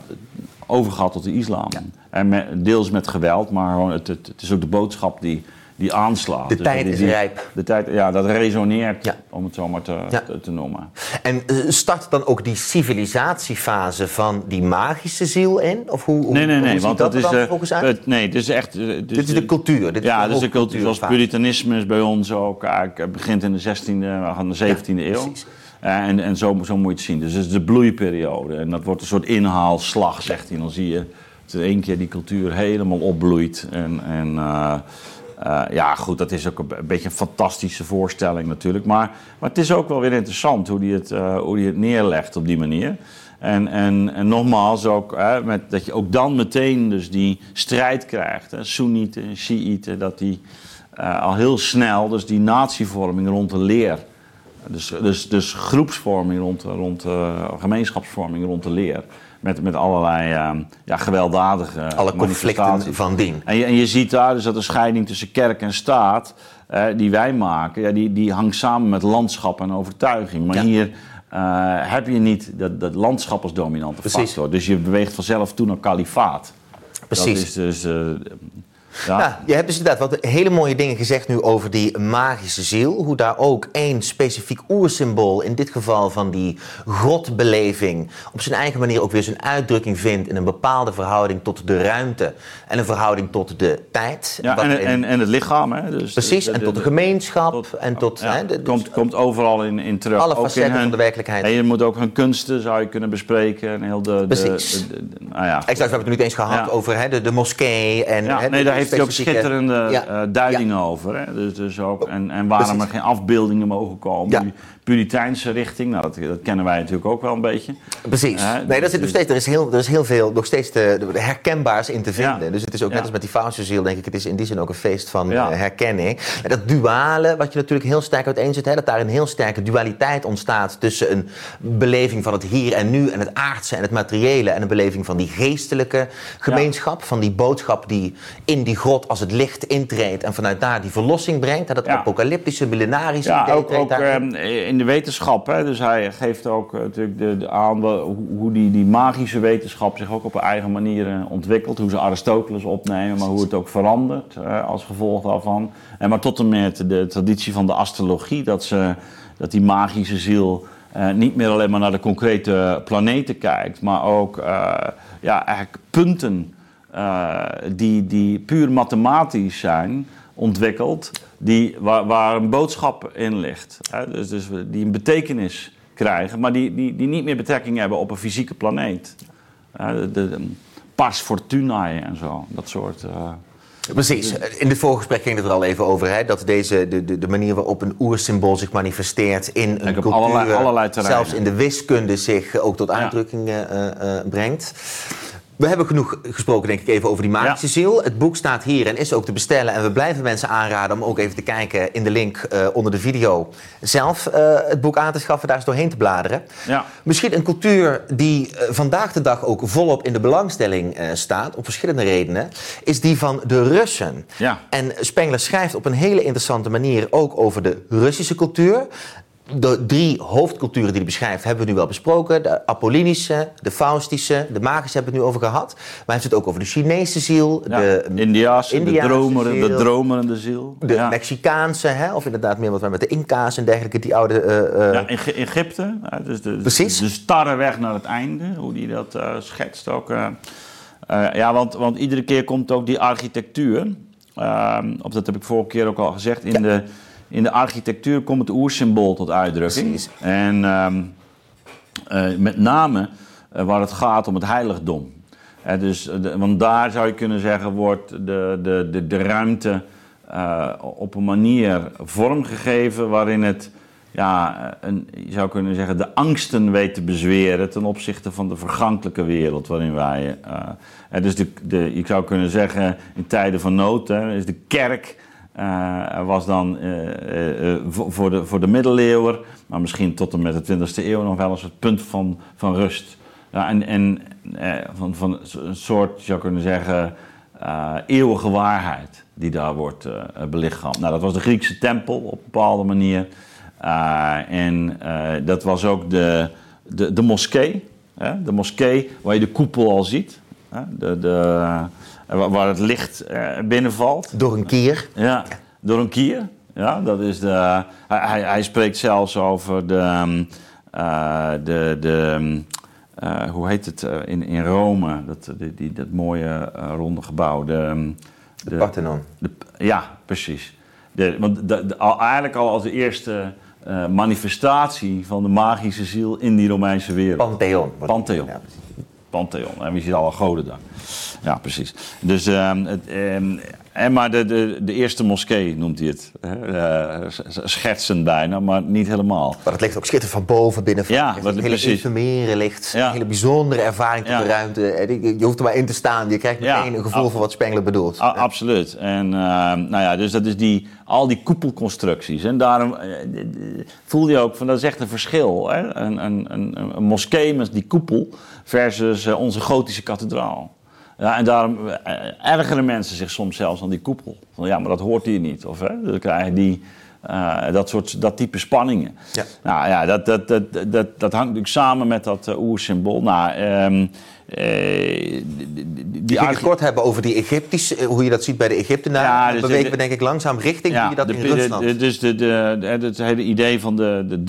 overgaat tot de islam. En met, deels met geweld, maar gewoon het, het, het is ook de boodschap die, die aanslaat. De Dus tijd die- is rijp. De tijd, ja, dat resoneert, Ja. om het zo maar te, Ja. te, te noemen. En eh, start dan ook die civilisatiefase van die magische ziel in? Of hoe, hoe, Nee, nee, nee, want dat dat is. eh, uit? nee, dit is echt. dit is de cultuur. Dit ja, is dus de cultuur. Zoals puritanisme is bij ons ook. eigenlijk, eh, begint in de 16e, we gaan de 17e eeuw. precies. En en zo, zo moet je het zien. Dus het is de bloeiperiode. En dat wordt een soort inhaalslag, zegt hij. Dan zie je dat in één keer die cultuur helemaal opbloeit. En, en eh, ja, goed, dat is ook een, beetje een fantastische voorstelling natuurlijk. Maar, maar het is ook wel weer interessant hoe hij het, eh, hoe die het neerlegt op die manier. En, en, en nogmaals, ook, hè, met, dat je ook dan meteen dus die strijd krijgt. Soenieten, Shiiten, dat die eh, al heel snel, dus die natievorming rond de leer. Dus, dus, dus groepsvorming rond, rond gemeenschapsvorming rond de leer. Met, met allerlei eh, ja, gewelddadige Alle conflicten van dien. En je, en je ziet daar dus dat de scheiding tussen kerk en staat, eh, die wij maken, ja, die, die hangt samen met landschap en overtuiging. Maar Ja. hier eh, heb je niet dat, dat landschap als dominante Precies. factor. Dus je beweegt vanzelf toe naar kalifaat. Precies. Dat is dus. eh, ja. Ja, je hebt dus inderdaad wat hele mooie dingen gezegd nu over die magische ziel. Hoe daar ook één specifiek oersymbool, in dit geval van die grotbeleving, op zijn eigen manier ook weer zijn uitdrukking vindt in een bepaalde verhouding tot de ruimte en een verhouding tot de tijd. Ja, en, in- en, en het lichaam. Hè? Dus precies, en tot de gemeenschap tot- en tot... ja, hè, de- het komt, komt overal in, in terug. Alle Ook in facetten hun- van de werkelijkheid. En je moet ook hun kunsten zou je kunnen bespreken. En heel de, Precies. nou ja, Exact, we hebben het nu niet eens gehad over hè, de, de moskee. En, Ja, hè, nee, daar heeft hij ook schitterende Ja. eh, duidingen over. Hè? Dus, dus ook, en, en waarom er geen afbeeldingen mogen komen. Ja. Die Puriteinse richting, nou, dat, dat kennen wij natuurlijk ook wel een beetje. Precies. Nee, dat zit nog dus- steeds, er, is heel, er is heel veel nog steeds te, herkenbaars in te vinden. Ja. Dus het is ook net als met die Faustziel, denk ik, het is in die zin ook een feest van eh, herkenning. En dat duale, wat je natuurlijk heel sterk uiteenzet, hè, dat daar een heel sterke dualiteit ontstaat tussen een beleving van het hier en nu en het aardse en het materiële en een beleving van die geestelijke gemeenschap, van die boodschap die in die grot als het licht intreedt en vanuit daar die verlossing brengt. Dat Ja. apocalyptische, millenarische Ja, idee ook, ook ehm, in de wetenschap. Hè? Dus hij geeft ook eh, natuurlijk de, de aan hoe, die, die magische wetenschap zich ook op een eigen manier ontwikkelt. Hoe ze Aristoteles opnemen, maar hoe het ook verandert als gevolg daarvan. En maar tot en met de traditie van de astrologie, dat, ze, dat die magische ziel eh, niet meer alleen maar naar de concrete planeten kijkt, maar ook eh, ja, eigenlijk punten eh, die, die puur mathematisch zijn ontwikkeld, die, waar, waar een boodschap in ligt. Hè? Dus, dus die een betekenis krijgen, maar die, die, die niet meer betrekking hebben op een fysieke planeet. Eh, de, pars fortunae en zo, dat soort. eh, Precies. In het voorgesprek ging het er al even over. Hè, dat deze, de, de, de manier waarop een oersymbool zich manifesteert in een cultuur... allerlei- allerlei terreinen. zelfs in de wiskunde zich ook tot Ja. uitdrukking eh, eh, brengt. We hebben genoeg gesproken, denk ik, even over die magische Ja. ziel. Het boek staat hier en is ook te bestellen. En we blijven mensen aanraden om ook even te kijken in de link eh, onder de video. Zelf eh, het boek aan te schaffen, daar eens doorheen te bladeren. Ja. Misschien een cultuur die eh, vandaag de dag ook volop in de belangstelling staat, om verschillende redenen, is die van de Russen. Ja. En Spengler schrijft op een hele interessante manier ook over de Russische cultuur. De drie hoofdculturen die hij beschrijft hebben we nu wel besproken. De Apollinische, de Faustische, de Magische hebben we het nu over gehad. Maar hij heeft het ook over de Chinese ziel, ja, de de, Indiaanse dromeren, de ziel. dromerende ziel. de ja. Mexicaanse, hè, of inderdaad meer wat wij met de Inca's en dergelijke, die oude... eh, Ja, Eg- Egypte, dus de, Precies. de starre weg naar het einde, hoe die dat eh, schetst ook. ja, want, want iedere keer komt ook die architectuur, ehm, of dat heb ik vorige keer ook al gezegd, in, de, in de architectuur komt het oersymbool tot uitdrukking. Precies. En ehm, eh, met name eh, waar het gaat om het heiligdom. Dus, eh, de- want daar zou je kunnen zeggen, wordt de, de, de, de ruimte op een manier vormgegeven waarin het, ja, een, je zou kunnen zeggen, de angsten weet te bezweren ten opzichte van de vergankelijke wereld waarin wij. dus de, de, je zou kunnen zeggen, in tijden van nood, hè, is de kerk. Eh, was dan eh, eh, voor, de, voor de middeleeuwen, maar misschien tot en met de 20e eeuw nog wel eens het punt van, van rust. En en van, van een soort, zou kunnen zeggen, eeuwige waarheid die daar wordt belichaamd. Nou, dat was de Griekse tempel op een bepaalde manier. En dat was ook de, de, de moskee. Hè? De moskee waar je de koepel al ziet. Hè? De, de, waar- het licht eh, binnenvalt. door een kier. Ja, door een kier. Ja, dat is de, hij, hij- spreekt zelfs over de, ehm, eh, de, de ehm, eh, hoe heet het in, in Rome, dat, die, die, dat mooie ronde gebouw. De, ehm, de, Parthenon. de- ja, precies. De, want de, al, eigenlijk al als de eerste manifestatie van de magische ziel in die Romeinse wereld. Pantheon. Pantheon. Ja. Pantheon. En wie ziet alle goden daar? Ja, precies. Dus, ehm, het, ehm, en maar de, de, de eerste moskee noemt hij het. Hè? Eh, schertsend bijna, maar niet helemaal. Maar het ligt ook schitterend van boven binnen. Ja, Het wat- hele informeren ligt. Ja. Een hele bijzondere ervaring tot Ja. de ruimte. Je- hoeft er maar in te staan. Je krijgt Ja. meteen een gevoel voor wat Spengler bedoelt. A- absoluut. En ehm, nou ja, dus dat is die, al die koepelconstructies. En daarom eh, voel je ook van dat is echt een verschil. Hè? Een, een, een, een moskee met die koepel versus eh, onze gotische kathedraal. Ja, en daarom eh, ergeren mensen zich soms zelfs aan die koepel. Van ja, maar dat hoort hier niet. Of hè, dan krijg je die, eh, dat, soort, dat type spanningen. Ja. Nou ja, dat, dat, dat, dat, dat hangt natuurlijk samen met dat uh, oersymbool. Nou, ehm, eh, die, die, het kort hebben over die Egyptische, eh, hoe je dat ziet bij de Egyptenaren. Ja, dus bewegen de- we denk ik langzaam richting je dat de, in Rusland. de- dus de, de, het hele idee van de, de,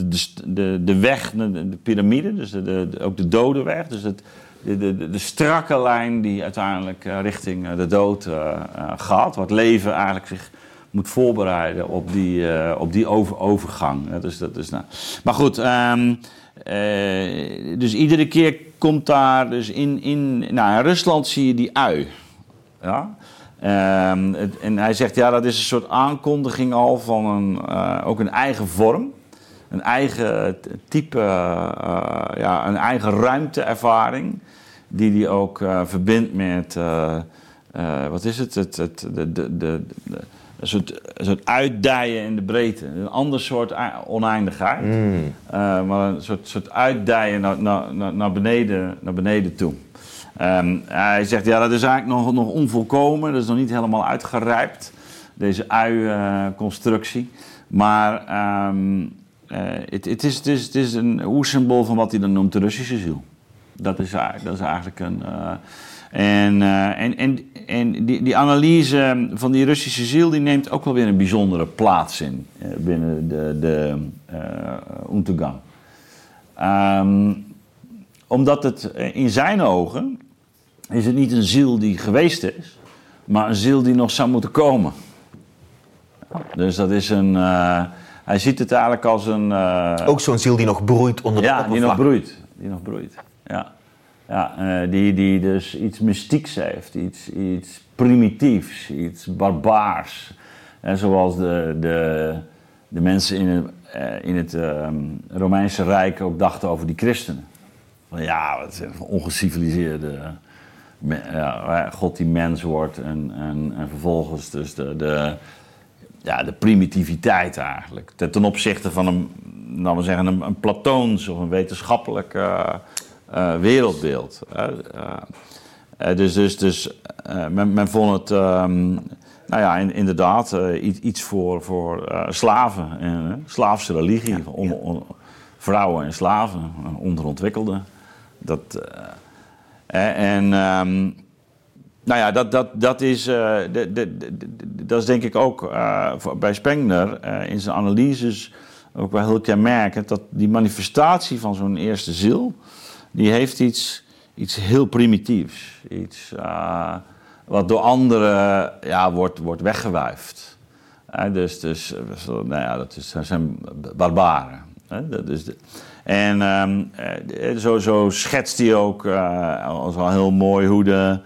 de, de, weg, de, de piramide, dus de, ook de dodenweg. Dus het, de, de, de, strakke lijn die uiteindelijk eh, richting eh, de dood eh, eh, gaat. Het leven eigenlijk zich moet voorbereiden op die, eh, op die over, overgang. Dus dat is, nou. Maar goed, ehm, eh, dus iedere keer komt daar dus in, in, nou, in Rusland zie je die ui. Ja? Ehm, en hij zegt, ja, dat is een soort aankondiging al van een, eh, ook een eigen vorm. Een eigen type, eh, ja, een eigen ruimteervaring. Die hij ook eh, verbindt met, wat is het? het, het de, de, de- een soort, een soort uitdijen in de breedte. Een ander soort ei- oneindigheid. Eh, maar een soort, soort uitdijen naar, naar, naar, beneden, naar beneden toe. Ehm, hij zegt, ja, dat is eigenlijk nog, nog onvolkomen. Dat is nog niet helemaal uitgerijpt, deze ui-constructie. maar ehm, eh, het, het, is, het, is, het is een oersymbool van wat hij dan noemt de Russische ziel. Dat is, eigenlijk- dat is eigenlijk een... en eh, en, en, en die, die analyse van die Russische ziel die neemt ook wel weer een bijzondere plaats in eh, binnen de, de. Ehm, omdat het in zijn ogen is het niet een ziel die geweest is, maar een ziel die nog zou moeten komen. Dus dat is een. hij ziet het eigenlijk als een. eh, Ook zo'n ziel die nog broeit onder de ja, die nog broeit. Die nog broeit. Ja. Eh, die, die dus iets mystieks heeft, iets, iets primitiefs, iets barbaars. En zoals de, de, de mensen in het, eh, in het ehm, Romeinse Rijk ook dachten over die christenen. Van ja, wat zijn ongeciviliseerde. Ja, God die mens wordt en, en, en vervolgens dus de, de, ja, de primitiviteit eigenlijk. Ten, opzichte van een, laten we zeggen, een, Platoons of een wetenschappelijk eh, eh, wereldbeeld. Eh, eh, dus dus, dus men, men vond het, ehm, nou ja, in- inderdaad, iets, iets voor, voor slaven. En, slaafse religie, on- on- vrouwen en slaven, onderontwikkelden. Dat, en ehm, nou ja, dat, dat, dat, is, de, de, dat is denk ik ook bij Spengler in zijn analyses ook wel heel kenmerkend. Dat die manifestatie van zo'n eerste ziel, die heeft iets, iets heel primitiefs. Iets eh, wat door anderen ja, wordt, wordt weggewuifd. Dus, dus nou ja, dat is, zijn barbaren. Dat is de, en ehm, eh, zo, zo schetst hij ook eh, wel heel mooi hoe de,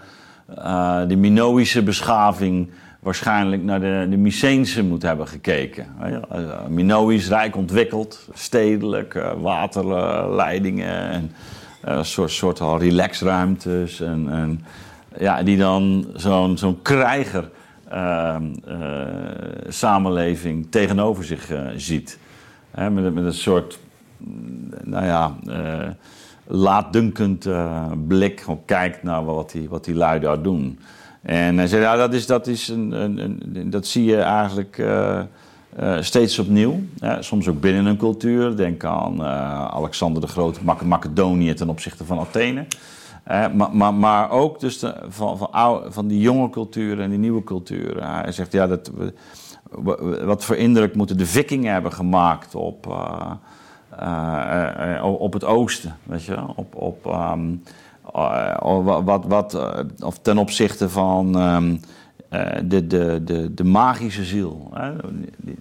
de Minoïsche beschaving waarschijnlijk naar de, de Myceense moet hebben gekeken. Minoïs rijk ontwikkeld, stedelijk, waterleidingen en een soort, soort relaxruimtes. En, en, ja, die dan zo'n zo'n krijger ehm, eh, samenleving tegenover zich eh, ziet. Met, met een soort, nou ja, eh, laatdunkend eh, blik. Gewoon kijkt naar wat die, wat die lui daar doen. En hij zei, ja, dat, is, dat, is een, een, dat zie je eigenlijk eh, eh, steeds opnieuw. Soms ook binnen een cultuur. Denk aan eh, Alexander de Grote, Macedonië ten opzichte van Athene. Eh, maar, maar, maar ook dus van, van, van die jonge culturen en die nieuwe culturen. Hij zegt, ja, dat, wat voor indruk moeten de vikingen hebben gemaakt op, op het oosten, weet je? Op, op, ehm, eh, wat, wat, of ten opzichte van ehm, eh, de, de, de, de magische ziel. Die-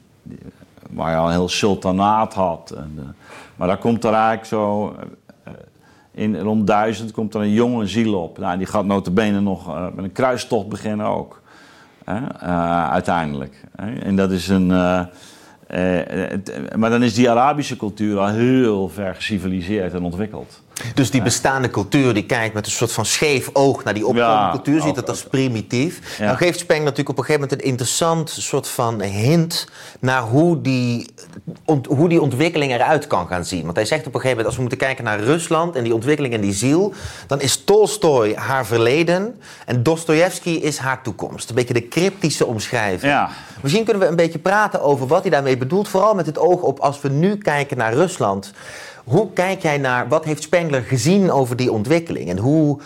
waar je al heel sultanaat had. En, eh, maar daar komt er eigenlijk zo... eh, in rond duizend komt er een jonge ziel op. Nou, die gaat notabene nog eh, met een kruistocht beginnen ook. Eh, uiteindelijk. En dat is een... eh, eh, maar dan is die Arabische cultuur al heel ver geciviliseerd en ontwikkeld. Dus die bestaande cultuur die kijkt met een soort van scheef oog naar die opkomende Ja, cultuur, ziet dat als primitief. Dan geeft Speng natuurlijk op een gegeven moment een interessant soort van hint naar hoe die, ont- hoe die ontwikkeling eruit kan gaan zien. Want hij zegt op een gegeven moment, als we moeten kijken naar Rusland en die ontwikkeling en die ziel, dan is Tolstoy haar verleden en Dostoevsky is haar toekomst. Een beetje de cryptische omschrijving. Ja. Misschien kunnen we een beetje praten over wat hij daarmee bedoelt. Vooral met het oog op als we nu kijken naar Rusland. Hoe kijk jij naar, wat heeft Spengler gezien over die ontwikkeling? En hoe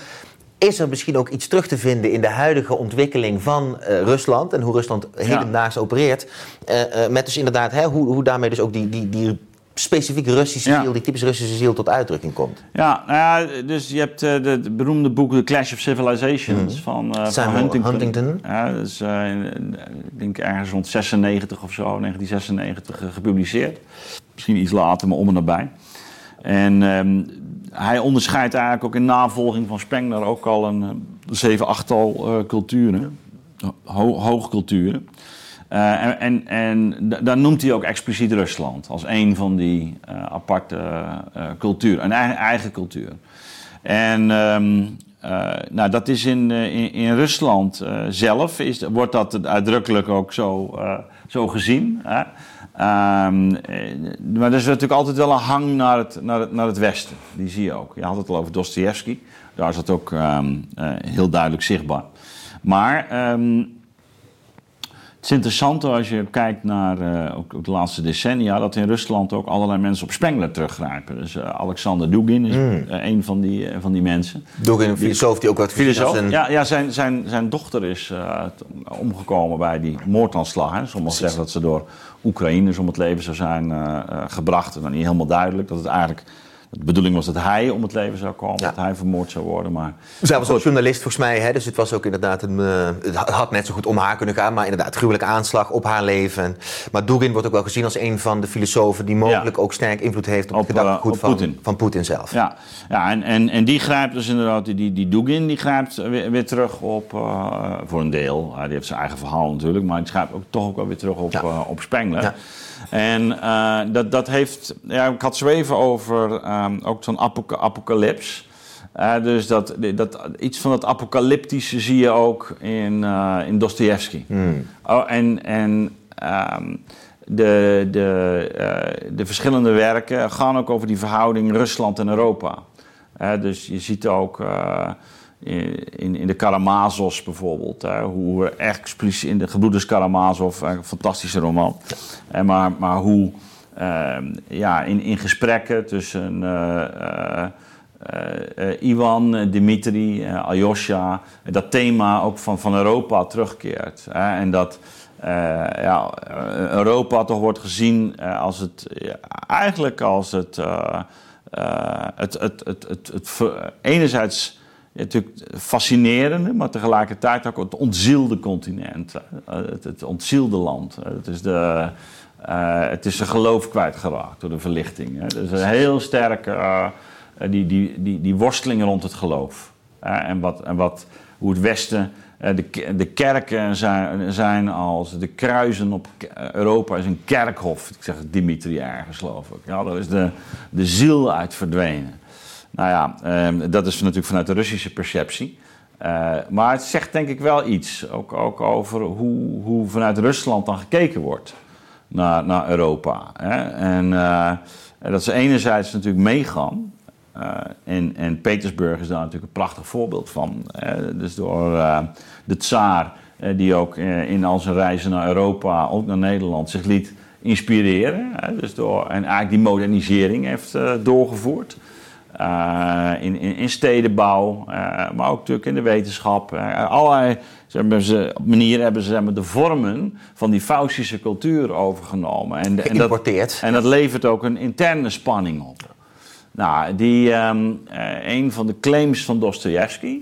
is er misschien ook iets terug te vinden in de huidige ontwikkeling van eh, Rusland en hoe Rusland hedendaags opereert? Eh, eh, met dus inderdaad, hè, hoe, hoe daarmee dus ook die, die, die specifiek Russische Ja. ziel, die typisch Russische ziel tot uitdrukking komt. Ja, nou ja, dus je hebt de, het beroemde boek The Clash of Civilizations van, eh, van Samuel Huntington. Huntington. Ja, dat is, ik denk ergens rond 96 of zo, 1996 eh, gepubliceerd. Misschien iets later, maar om en nabij. En ehm, hij onderscheidt eigenlijk ook in navolging van Spengler ook al een eh, zeven, achttal eh, culturen. ho hoogculturen. en, en, en daar noemt hij ook expliciet Rusland als een van die aparte culturen, een eigen, eigen cultuur. En ehm, nou, dat is in, in, in Rusland zelf, is, wordt dat uitdrukkelijk ook zo, zo gezien. Hè? Um, maar er is natuurlijk altijd wel een hang naar het, naar, het, naar het Westen. Die zie je ook. Je had het al over Dostoevsky. Daar is dat ook um, uh, heel duidelijk zichtbaar. Maar um, het is interessant als je kijkt naar uh, ook de laatste decennia, dat in Rusland ook allerlei mensen op Spengler teruggrijpen. Dus uh, Alexander Dugin is mm. een van die, van die mensen. Dugin, een filosoof die ook wat filosoof. Een... Ja, ja zijn, zijn, zijn dochter is omgekomen bij die moordaanslag. Hè. Sommigen zeggen dat ze door Oekraïners om het leven zou zijn gebracht. Dat is niet helemaal duidelijk. Dat het eigenlijk de bedoeling was dat hij om het leven zou komen, dat hij vermoord zou worden. Maar... Zij was ook journalist volgens mij, hè? dus het was ook inderdaad een. Uh, het had net zo goed om haar kunnen gaan, maar inderdaad, gruwelijke aanslag op haar leven. Maar Dugin wordt ook wel gezien als een van de filosofen die mogelijk ook sterk invloed heeft op, op het gedachtegoed uh, van, Putin. van Poetin zelf. Ja, ja en, en, en die grijpt dus inderdaad, die, die Dugin die grijpt weer, weer terug op, uh, voor een deel. die heeft zijn eigen verhaal natuurlijk, maar die grijpt ook, toch ook wel weer terug op, ja. op Spengler. En uh, dat, dat heeft, ja, ik had zweven over um, ook zo'n apocalyps. Uh, dus dat, dat, iets van het apocalyptische zie je ook in, uh, in Dostoevsky. Mm. Oh, en en um, de, de, de verschillende werken gaan ook over die verhouding Rusland en Europa. dus je ziet ook in, in de Karamazovs bijvoorbeeld. Hè, hoe expliciet in de Gebroeders Karamazov, een fantastische roman. En maar, maar hoe uh, ja, in, in gesprekken tussen uh, uh, Iwan, Dimitri, Aljosha, dat thema ook van, van Europa terugkeert. Hè, en dat ja, Europa toch wordt gezien als het, eigenlijk als het, het, het, het, het, enerzijds natuurlijk fascinerende, maar tegelijkertijd ook het ontzielde continent. Het, het ontzielde land. Het is, de, uh, het is zijn geloof kwijtgeraakt door de verlichting. Hè. Dus een heel sterke uh, die, die, die, die worsteling rond het geloof. En wat, en wat, hoe het Westen de, de kerken zijn, zijn als de kruisen op Europa is een kerkhof. Ik zeg Dimitri ergens, geloof ik. Ja, daar is de, de ziel uit verdwenen. Nou ja, um, dat is natuurlijk vanuit de Russische perceptie. Uh, maar het zegt denk ik wel iets, ook, ook over hoe, hoe vanuit Rusland dan gekeken wordt naar, naar Europa. Hè? En uh, dat ze enerzijds natuurlijk meegaan. Uh, en, en Petersburg is daar natuurlijk een prachtig voorbeeld van. dus door de tsaar, die ook in al zijn reizen naar Europa, ook naar Nederland, zich liet inspireren. dus door, en eigenlijk die modernisering heeft doorgevoerd. Uh, in, in, in, stedenbouw, uh, maar ook natuurlijk in de wetenschap. Uh, allerlei ze, manieren hebben ze de vormen van die Faustische cultuur overgenomen. En, en, dat, en dat levert ook een interne spanning op. Nou, die, um, een van de claims van Dostoevsky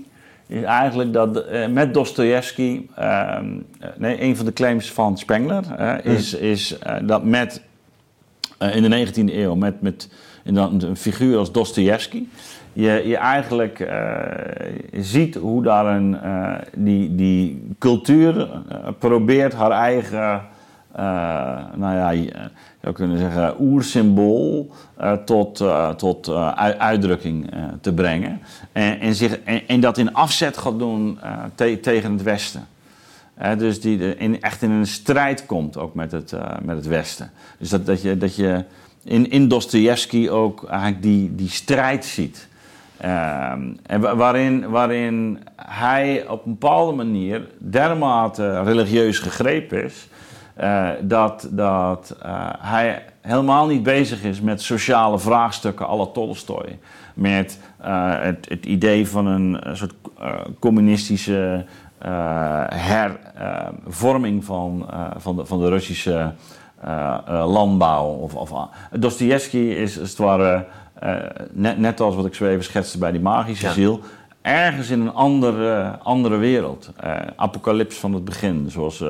is eigenlijk dat met Dostoevsky, um, nee, een van de claims van Spengler is, hmm. is dat met in de 19e eeuw, met, met en dan een figuur als Dostoevsky. Je, je eigenlijk uh, ziet hoe daar een, uh, die, die cultuur uh, probeert haar eigen, nou ja, je zou kunnen zeggen, oersymbool tot, tot uitdrukking te brengen. En, en, zich, en, dat in afzet gaat doen te, tegen het Westen. dus die in, echt in een strijd komt ook met het, met het Westen. Dus dat, dat je. Dat je in, in Dostoevsky ook eigenlijk die, die strijd ziet. Uh, en waarin, waarin hij op een bepaalde manier dermate religieus gegrepen is. Uh, dat dat uh, hij helemaal niet bezig is met sociale vraagstukken à la. Met uh, het, het, idee van een, soort communistische hervorming van, van, de, van de Russische landbouw. Of, of, Dostoevsky is als het ware, uh, net, net als wat ik zo even schetste bij die magische ziel, ergens in een andere, andere wereld. apocalyps van het begin, zoals,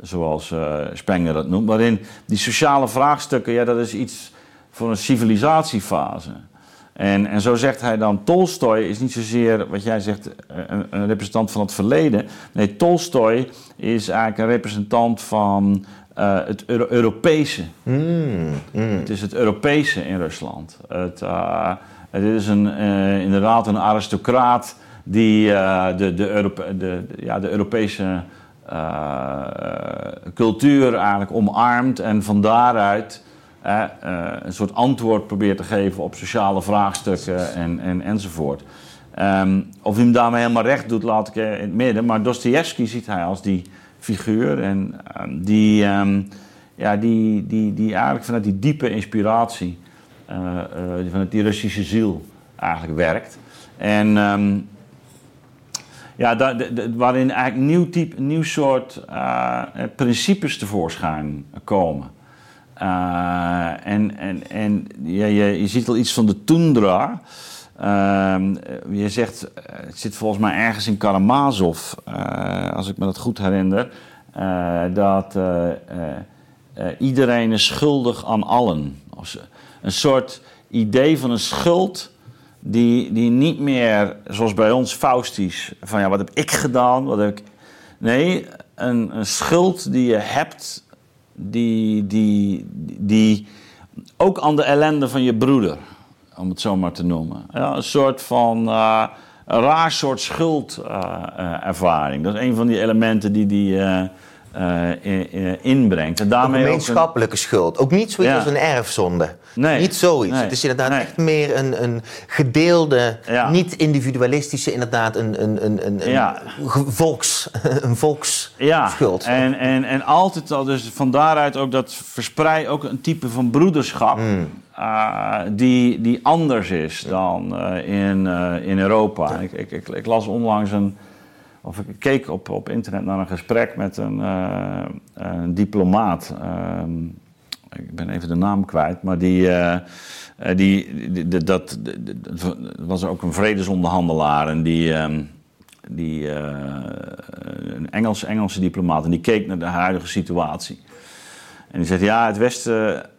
zoals Spenger dat noemt. Waarin die sociale vraagstukken, ja, dat is iets voor een civilisatiefase. En, en zo zegt hij dan, Tolstoy is niet zozeer, wat jij zegt, een, een representant van het verleden. Nee, Tolstoy is eigenlijk een representant van uh, het Euro Europese. Mm, mm. Het is het Europese in Rusland. Het, uh, het is een, uh, inderdaad een aristocraat die de, de, Europe de, ja, de Europese cultuur eigenlijk omarmt en van daaruit een soort antwoord probeert te geven op sociale vraagstukken en, en, enzovoort. Um, of hij hem daarmee helemaal recht doet, laat ik in het midden. Maar Dostoevsky ziet hij als die figuur en um, die, um, ja, die, die, die eigenlijk vanuit die diepe inspiratie, uh, uh, vanuit die Russische ziel eigenlijk werkt. En ja, de, de, waarin eigenlijk nieuw type, nieuw soort principes tevoorschijn komen. En en, en ja, je, je ziet al iets van de tundra. Uh, je zegt, het zit volgens mij ergens in Karamazov, uh, als ik me dat goed herinner, uh, dat iedereen is schuldig aan allen. Een soort idee van een schuld die, die niet meer, zoals bij ons Faustisch, van ja, wat heb ik gedaan? Wat heb ik... Nee, een, een schuld die je hebt die, die, die ook aan de ellende van je broeder, om het zo maar te noemen. Ja, een soort van uh, een raar soort schuldervaring. Dat is een van die elementen die die uh, inbrengt. En daarmee een gemeenschappelijke ook een... schuld. Ook niet zoiets ja. als een erfzonde. Nee. Niet zoiets. Nee. Het is inderdaad Nee. echt meer een, een gedeelde, Ja. niet individualistische, inderdaad een, een, een, een, een Ja. volks, een Ja, en, en, en altijd al, dus van daaruit ook dat verspreid ook een type van broederschap. eh, die, die anders is dan eh, in, eh, in Europa. Ik, ik, ik, ik las onlangs een. Of ik keek op, op internet naar een gesprek met een, eh, een diplomaat. Ehm, ik ben even de naam kwijt, maar die. eh, die, dat, was ook een vredesonderhandelaar en die, ehm, die, een Engels, Engelse diplomaat en die keek naar de huidige situatie. En die zegt, ja, het Westen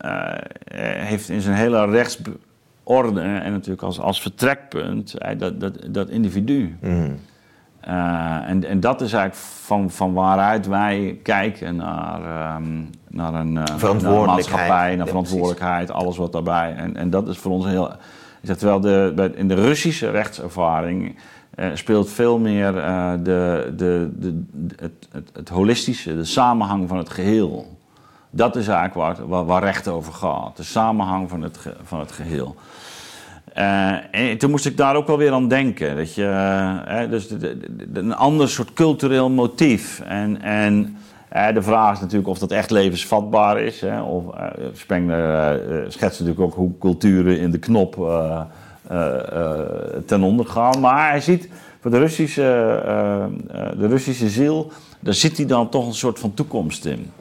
heeft in zijn hele rechtsorde en natuurlijk als, als vertrekpunt dat, dat, dat individu. Eh, en, en dat is eigenlijk van, van waaruit wij kijken naar, ehm, naar een eh, Verantwoordelijkheid. naar maatschappij, naar verantwoordelijkheid, alles wat daarbij. En, en dat is voor ons heel. Ik zeg, terwijl de, in de Russische rechtservaring eh, speelt veel meer eh, de, de, de, het, het, het holistische, de samenhang van het geheel. Dat is eigenlijk waar, waar, waar recht over gaat. De samenhang van het, van het geheel. Eh, en toen moest ik daar ook wel weer aan denken. Dat je, eh, dus een ander soort cultureel motief. En, en eh, de vraag is natuurlijk of dat echt levensvatbaar is. Hè, of, Spengler schetst natuurlijk ook hoe culturen in de knop ten onder gaan. Maar hij ziet voor de Russische, de Russische ziel, daar zit hij dan toch een soort van toekomst in.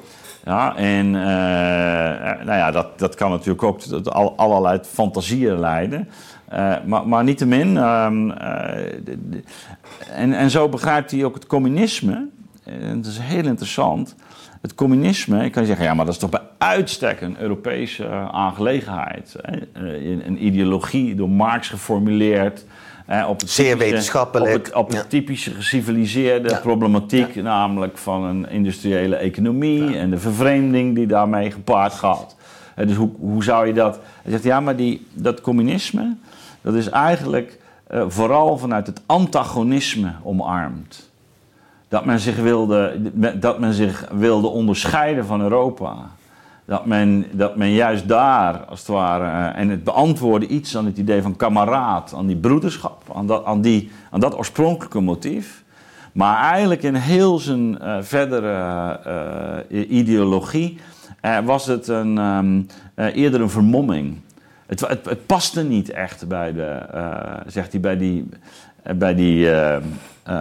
Ja, en eh, nou ja, dat, dat kan natuurlijk ook tot al, allerlei fantasieën leiden. Eh, maar, maar niettemin, eh, de- de- en, en zo begrijpt hij ook het communisme. En dat is heel interessant. Het communisme, ik kan zeggen, ja, maar dat is toch bij uitstek een Europese eh, aangelegenheid. Hè? Eh, een ideologie door Marx geformuleerd. Op het Zeer typische- wetenschappelijk, Op, het, op de typische geciviliseerde Ja. problematiek, namelijk van een industriële economie en de vervreemding die daarmee gepaard gaat. Dus hoe, hoe zou je dat. Hij zegt ja, maar die, dat communisme, dat is eigenlijk eh, vooral vanuit het antagonisme omarmd. Dat men zich wilde, dat men zich wilde onderscheiden van Europa. Dat men, dat men juist daar, als het ware, eh, en het beantwoordde iets aan het idee van kameraad, aan die broederschap, aan dat, aan die, aan dat oorspronkelijke motief. Maar eigenlijk in heel zijn eh, verdere eh, ideologie was het een, ehm, eh, eerder een vermomming. Het, het, het paste niet echt bij, de, zegt hij, bij die, bij, die,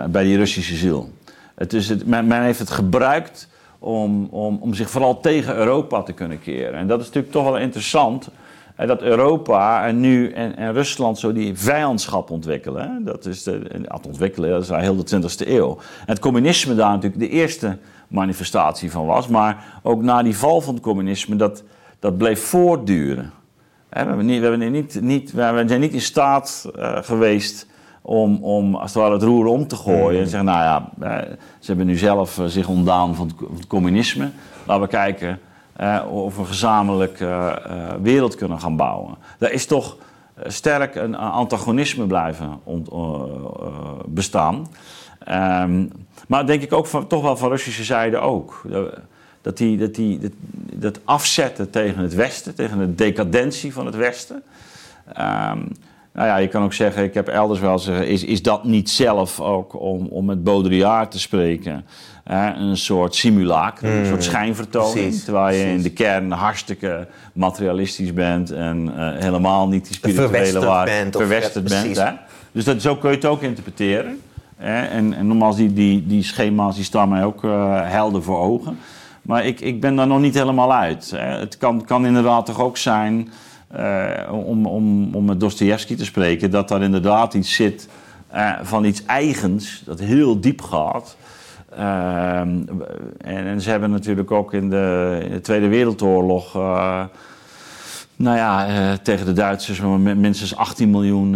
bij die Russische ziel. Het is het, men heeft het gebruikt om, om, om zich vooral tegen Europa te kunnen keren. En dat is natuurlijk toch wel interessant. dat Europa en nu en, en Rusland zo die vijandschap ontwikkelen. Dat is de, het ontwikkelen, dat is al heel de 20e eeuw. En het communisme daar natuurlijk de eerste manifestatie van was. Maar ook na die val van het communisme, dat, dat bleef voortduren. We, we, niet, niet, we zijn niet in staat uh, geweest om, om als het ware het roer om te gooien. En zeggen, nou ja, ze hebben nu zelf zich ontdaan van het, communisme. Laten we kijken uh, of we een gezamenlijk uh, wereld kunnen gaan bouwen. Daar is toch sterk een antagonisme blijven ont, bestaan. Um, maar denk ik ook van, toch wel van Russische zijde ook. Dat, die, dat, die, dat, dat afzetten tegen het Westen, tegen de decadentie van het Westen. Um, nou ja, je kan ook zeggen, ik heb elders wel zeggen, is, is dat niet zelf ook, om, om met Baudrillard te spreken, hè, een soort simulaak, een soort hmm. schijnvertoning. terwijl je in de kern hartstikke materialistisch bent en uh, helemaal niet die spirituele waarde verwesterd bent. Hè? Dus dat, zo kun je het ook interpreteren. Hè? En, en nogmaals, die, die, die schema's die staan mij ook uh, helder voor ogen. Maar ik, ik ben daar nog niet helemaal uit. Hè? Het kan, kan inderdaad toch ook zijn om, om, om met Dostoevsky te spreken, dat daar inderdaad iets zit uh, van iets eigens, dat heel diep gaat. Uh, en, ze hebben natuurlijk ook in de, Tweede Wereldoorlog, nou ja, tegen de Duitsers minstens 18 miljoen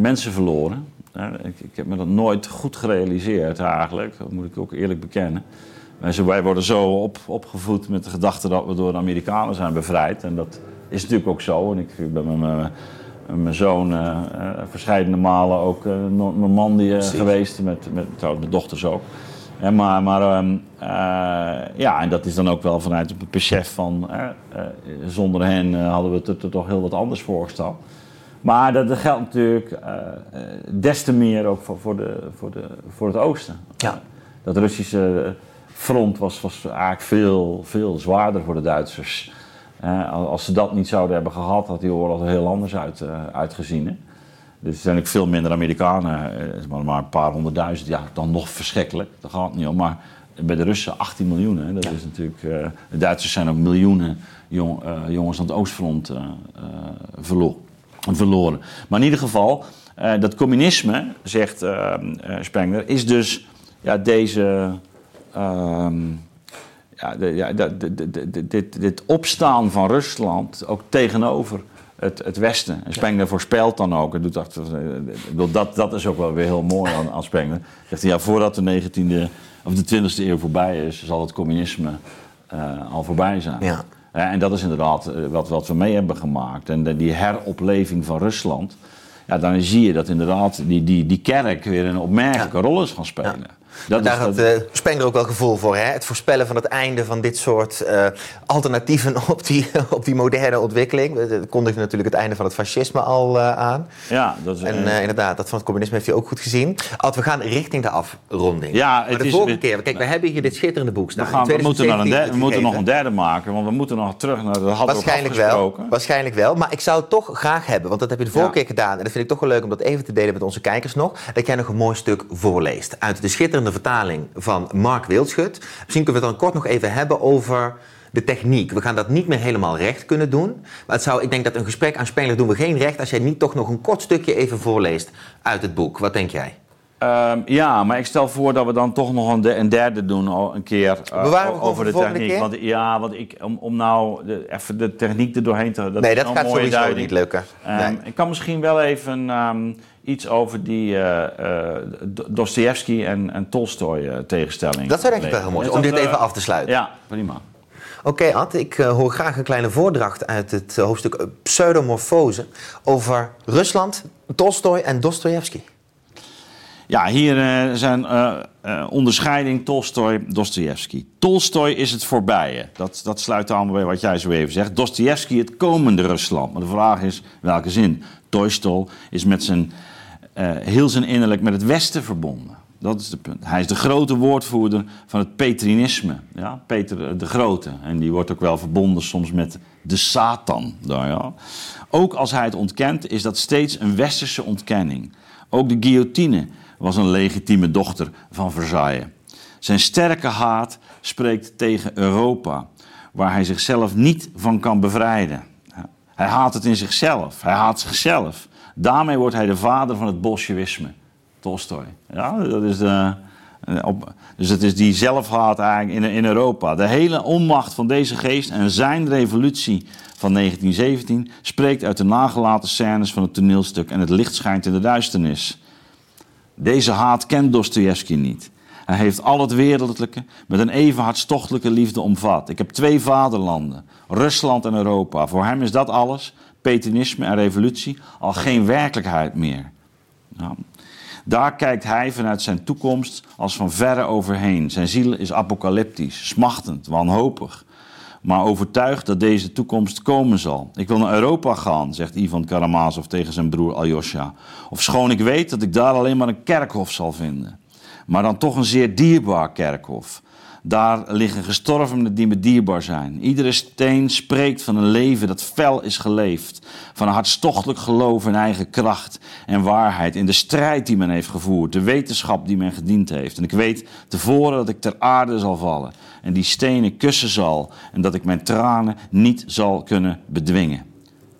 mensen verloren. Ik, ik, heb me dat nooit goed gerealiseerd eigenlijk, dat moet ik ook eerlijk bekennen. Wij worden zo op, opgevoed met de gedachte dat we door de Amerikanen zijn bevrijd. En dat is natuurlijk ook zo. En ik ben met mijn, zoon uh, uh, verscheidene malen ook uh, Normandië geweest. Met, met, trouwens, mijn dochters ook. En maar maar um, ja, en dat is dan ook wel vanuit het besef van... zonder hen hadden we het er toch heel wat anders voorgesteld. Maar dat, dat geldt natuurlijk des te meer ook voor, voor, de, voor, de, voor het oosten. Ja. Dat Russische front was, was eigenlijk veel, veel zwaarder voor de Duitsers als ze dat niet zouden hebben gehad, had die oorlog er heel anders uit, uh, uitgezien. Hè? Dus er zijn ook veel minder Amerikanen, uh, maar, maar een paar honderdduizend. Ja, dan nog verschrikkelijk. Dat gaat niet om. Maar bij de Russen 18 miljoen. Hè? Dat is natuurlijk, uh, de Duitsers zijn ook miljoenen jong, jongens aan het Oostfront verloren. Maar in ieder geval, dat communisme, zegt Spengler, is dus ja, deze. Ehm, ja, de, ja dit, dit opstaan van Rusland ook tegenover het, het Westen. En Spengler voorspelt dan ook, en doet dat, dat, dat is ook wel weer heel mooi aan, aan Spengler. Zegt hij, ja, voordat de 19e of de 20e eeuw voorbij is, zal het communisme uh, al voorbij zijn. Ja. Uh, en dat is inderdaad eh, wat, wat we mee hebben gemaakt. En de, die heropleving van Rusland, ja, dan zie je dat inderdaad die, die, die kerk weer een opmerkelijke rol is gaan spelen. Dat daar had uh, Spenger ook wel gevoel voor. Hè? Het voorspellen van het einde van dit soort uh, alternatieven op die, op die moderne ontwikkeling. Dat kondigde natuurlijk het einde van het fascisme al uh, aan. Ja, dat is, en inderdaad, dat van het communisme heeft hij ook goed gezien. Alt, we gaan richting de afronding. Ja, het maar de is, volgende keer, kijk, we hebben hier dit schitterende boek staan. We, gaan, we moeten, nog een derde, we moeten nog een derde maken, want we moeten nog terug naar de hadden waarschijnlijk wel, waarschijnlijk wel, maar ik zou het toch graag hebben, want dat heb je de vorige keer gedaan. En dat vind ik toch wel leuk om dat even te delen met onze kijkers nog. Dat jij nog een mooi stuk voorleest uit de schitterende vertaling van Mark Wildschut. Misschien kunnen we het dan kort nog even hebben over de techniek. We gaan dat niet meer helemaal recht kunnen doen. Maar het zou, ik denk dat een gesprek aan speler doen we geen recht als jij niet toch nog een kort stukje even voorleest uit het boek. Wat denk jij? Um, ja, maar ik stel voor dat we dan toch nog een, een derde doen, een keer uh, over de techniek. Keer? Want, ja, want ik, om, om nou de, even de techniek er doorheen te... Dat nee, dat gaat sowieso duiding. niet lukken. Um, nee. Ik kan misschien wel even um, iets over die uh, uh, Dostoevsky en, en Tolstoy uh, tegenstelling. Dat zou denk ik wel heel mooi om dit even af te sluiten. Ja, prima. Oké, okay, Ad, ik hoor graag een kleine voordracht uit het hoofdstuk Pseudomorfose over Rusland, Tolstoy en Dostoevsky. Ja, hier zijn onderscheiding Tolstoy, Dostoevsky. Tolstoy is het voorbije. Dat, dat sluit allemaal bij wat jij zo even zegt. Dostoevsky het komende Rusland. Maar de vraag is welke zin. Tolstoy is met zijn heel zijn innerlijk met het Westen verbonden. Dat is het punt. Hij is de grote woordvoerder van het Petrinisme. Ja? Peter de Grote. En die wordt ook wel verbonden soms met de Satan. Ja. Ook als hij het ontkent, is dat steeds een westerse ontkenning. Ook de guillotine was een legitieme dochter van Versailles. Zijn sterke haat spreekt tegen Europa, waar hij zichzelf niet van kan bevrijden. Hij haat het in zichzelf. Hij haat zichzelf. Daarmee wordt hij de vader van het bolsjewisme. Tolstoy. Ja, dat is dus het is die zelfhaat eigenlijk in, in Europa. De hele onmacht van deze geest en zijn revolutie van 1917 spreekt uit de nagelaten scènes van het toneelstuk en het licht schijnt in de duisternis. Deze haat kent Dostoevsky niet. Hij heeft al het wereldlijke met een even hartstochtelijke liefde omvat. Ik heb twee vaderlanden, Rusland en Europa. Voor hem is dat alles, Petenisme en revolutie, al geen werkelijkheid meer. Nou, daar kijkt hij vanuit zijn toekomst als van verre overheen. Zijn ziel is apocalyptisch, smachtend, wanhopig. Maar overtuigd dat deze toekomst komen zal. Ik wil naar Europa gaan, zegt Ivan Karamazov tegen zijn broer Aljosha. Of schoon ik weet dat ik daar alleen maar een kerkhof zal vinden. Maar dan toch een zeer dierbaar kerkhof. Daar liggen gestorvenen die me dierbaar zijn. Iedere steen spreekt van een leven dat fel is geleefd. Van een hartstochtelijk geloof in eigen kracht en waarheid. In de strijd die men heeft gevoerd. De wetenschap die men gediend heeft. En ik weet tevoren dat ik ter aarde zal vallen. En die stenen kussen zal. En dat ik mijn tranen niet zal kunnen bedwingen.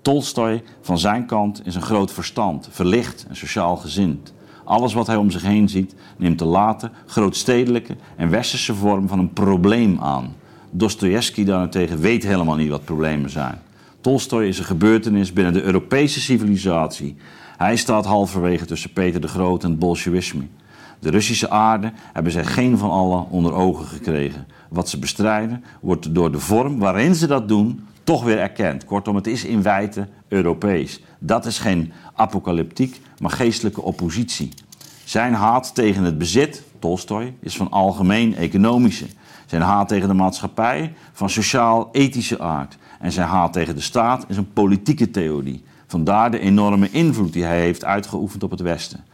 Tolstoy van zijn kant is een groot verstand. Verlicht en sociaal gezind. Alles wat hij om zich heen ziet, neemt de late, grootstedelijke en westerse vorm van een probleem aan. Dostoevsky daarentegen weet helemaal niet wat problemen zijn. Tolstoy is een gebeurtenis binnen de Europese civilisatie. Hij staat halverwege tussen Peter de Groot en het Bolsjewisme. De Russische aarde hebben zij geen van allen onder ogen gekregen. Wat ze bestrijden wordt door de vorm waarin ze dat doen toch weer erkend. Kortom, het is in feite Europees. Dat is geen apocalyptiek, maar geestelijke oppositie. Zijn haat tegen het bezit, Tolstoy, is van algemeen economische. Zijn haat tegen de maatschappij van sociaal-ethische aard. En zijn haat tegen de staat is een politieke theorie. Vandaar de enorme invloed die hij heeft uitgeoefend op het Westen.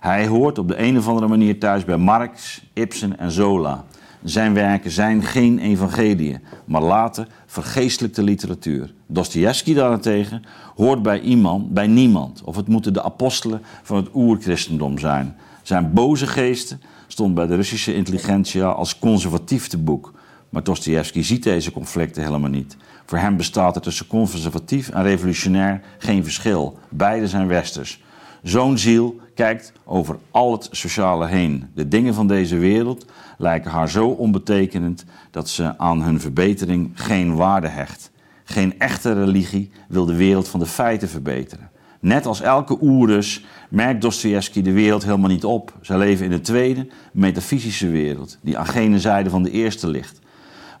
Hij hoort op de een of andere manier thuis bij Marx, Ibsen en Zola. Zijn werken zijn geen evangeliën, maar later vergeestelijkte literatuur. Dostoevsky daarentegen hoort bij iemand, bij niemand. Of het moeten de apostelen van het oerchristendom zijn. Zijn boze geesten stond bij de Russische intelligentsia als conservatief te boek. Maar Dostoevsky ziet deze conflicten helemaal niet. Voor hem bestaat er tussen conservatief en revolutionair geen verschil. Beide zijn westers. Zo'n ziel kijkt over al het sociale heen. De dingen van deze wereld lijken haar zo onbetekenend dat ze aan hun verbetering geen waarde hecht. Geen echte religie wil de wereld van de feiten verbeteren. Net als elke oerus merkt Dostoevsky de wereld helemaal niet op. Zij leven in een tweede, metafysische wereld, die aan gene zijde van de eerste ligt.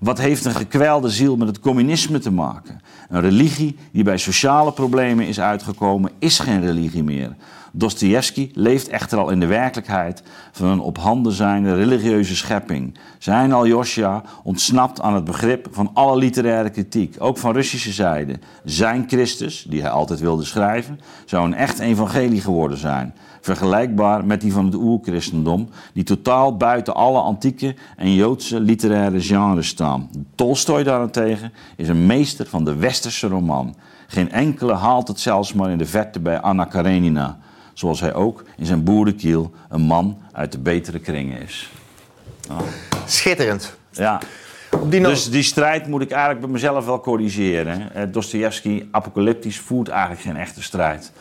Wat heeft een gekwelde ziel met het communisme te maken? Een religie die bij sociale problemen is uitgekomen, is geen religie meer. Dostoevsky leeft echter al in de werkelijkheid van een op handen zijnde religieuze schepping. Zijn Aljosha ontsnapt aan het begrip van alle literaire kritiek, ook van Russische zijde. Zijn Christus, die hij altijd wilde schrijven, zou een echt evangelie geworden zijn. Vergelijkbaar met die van het oerchristendom, die totaal buiten alle antieke en Joodse literaire genres staan. Tolstoy daarentegen is een meester van de westerse roman. Geen enkele haalt het zelfs maar in de verte bij Anna Karenina zoals hij ook in zijn boerenkiel een man uit de betere kringen is. Oh. Schitterend. Ja. Die dus die strijd moet ik eigenlijk bij mezelf wel corrigeren. Dostoevsky, apocalyptisch, voert eigenlijk geen echte strijd.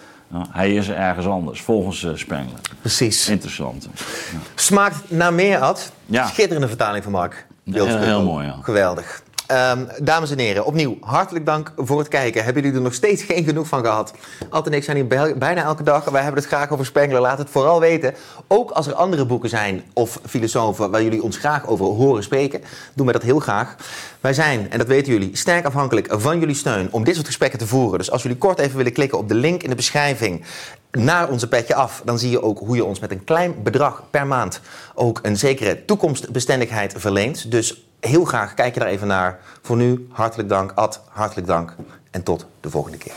Hij is ergens anders, volgens uh, Spengler. Precies. Interessant. Ja. Smaakt naar meer, Ad. Ja. Schitterende vertaling van Mark. Heel, heel mooi, ja. Geweldig. Um, dames en heren, opnieuw hartelijk dank voor het kijken. Hebben jullie er nog steeds geen genoeg van gehad? Alt en ik zijn hier bijna elke dag. Wij hebben het graag over Spengler. Laat het vooral weten. Ook als er andere boeken zijn of filosofen waar jullie ons graag over horen spreken, doen wij dat heel graag. Wij zijn, en dat weten jullie, sterk afhankelijk van jullie steun om dit soort gesprekken te voeren. Dus als jullie kort even willen klikken op de link in de beschrijving naar onze petje af, dan zie je ook hoe je ons met een klein bedrag per maand ook een zekere toekomstbestendigheid verleent. Dus heel graag kijk je daar even naar. Voor nu, hartelijk dank, Ad, hartelijk dank en tot de volgende keer.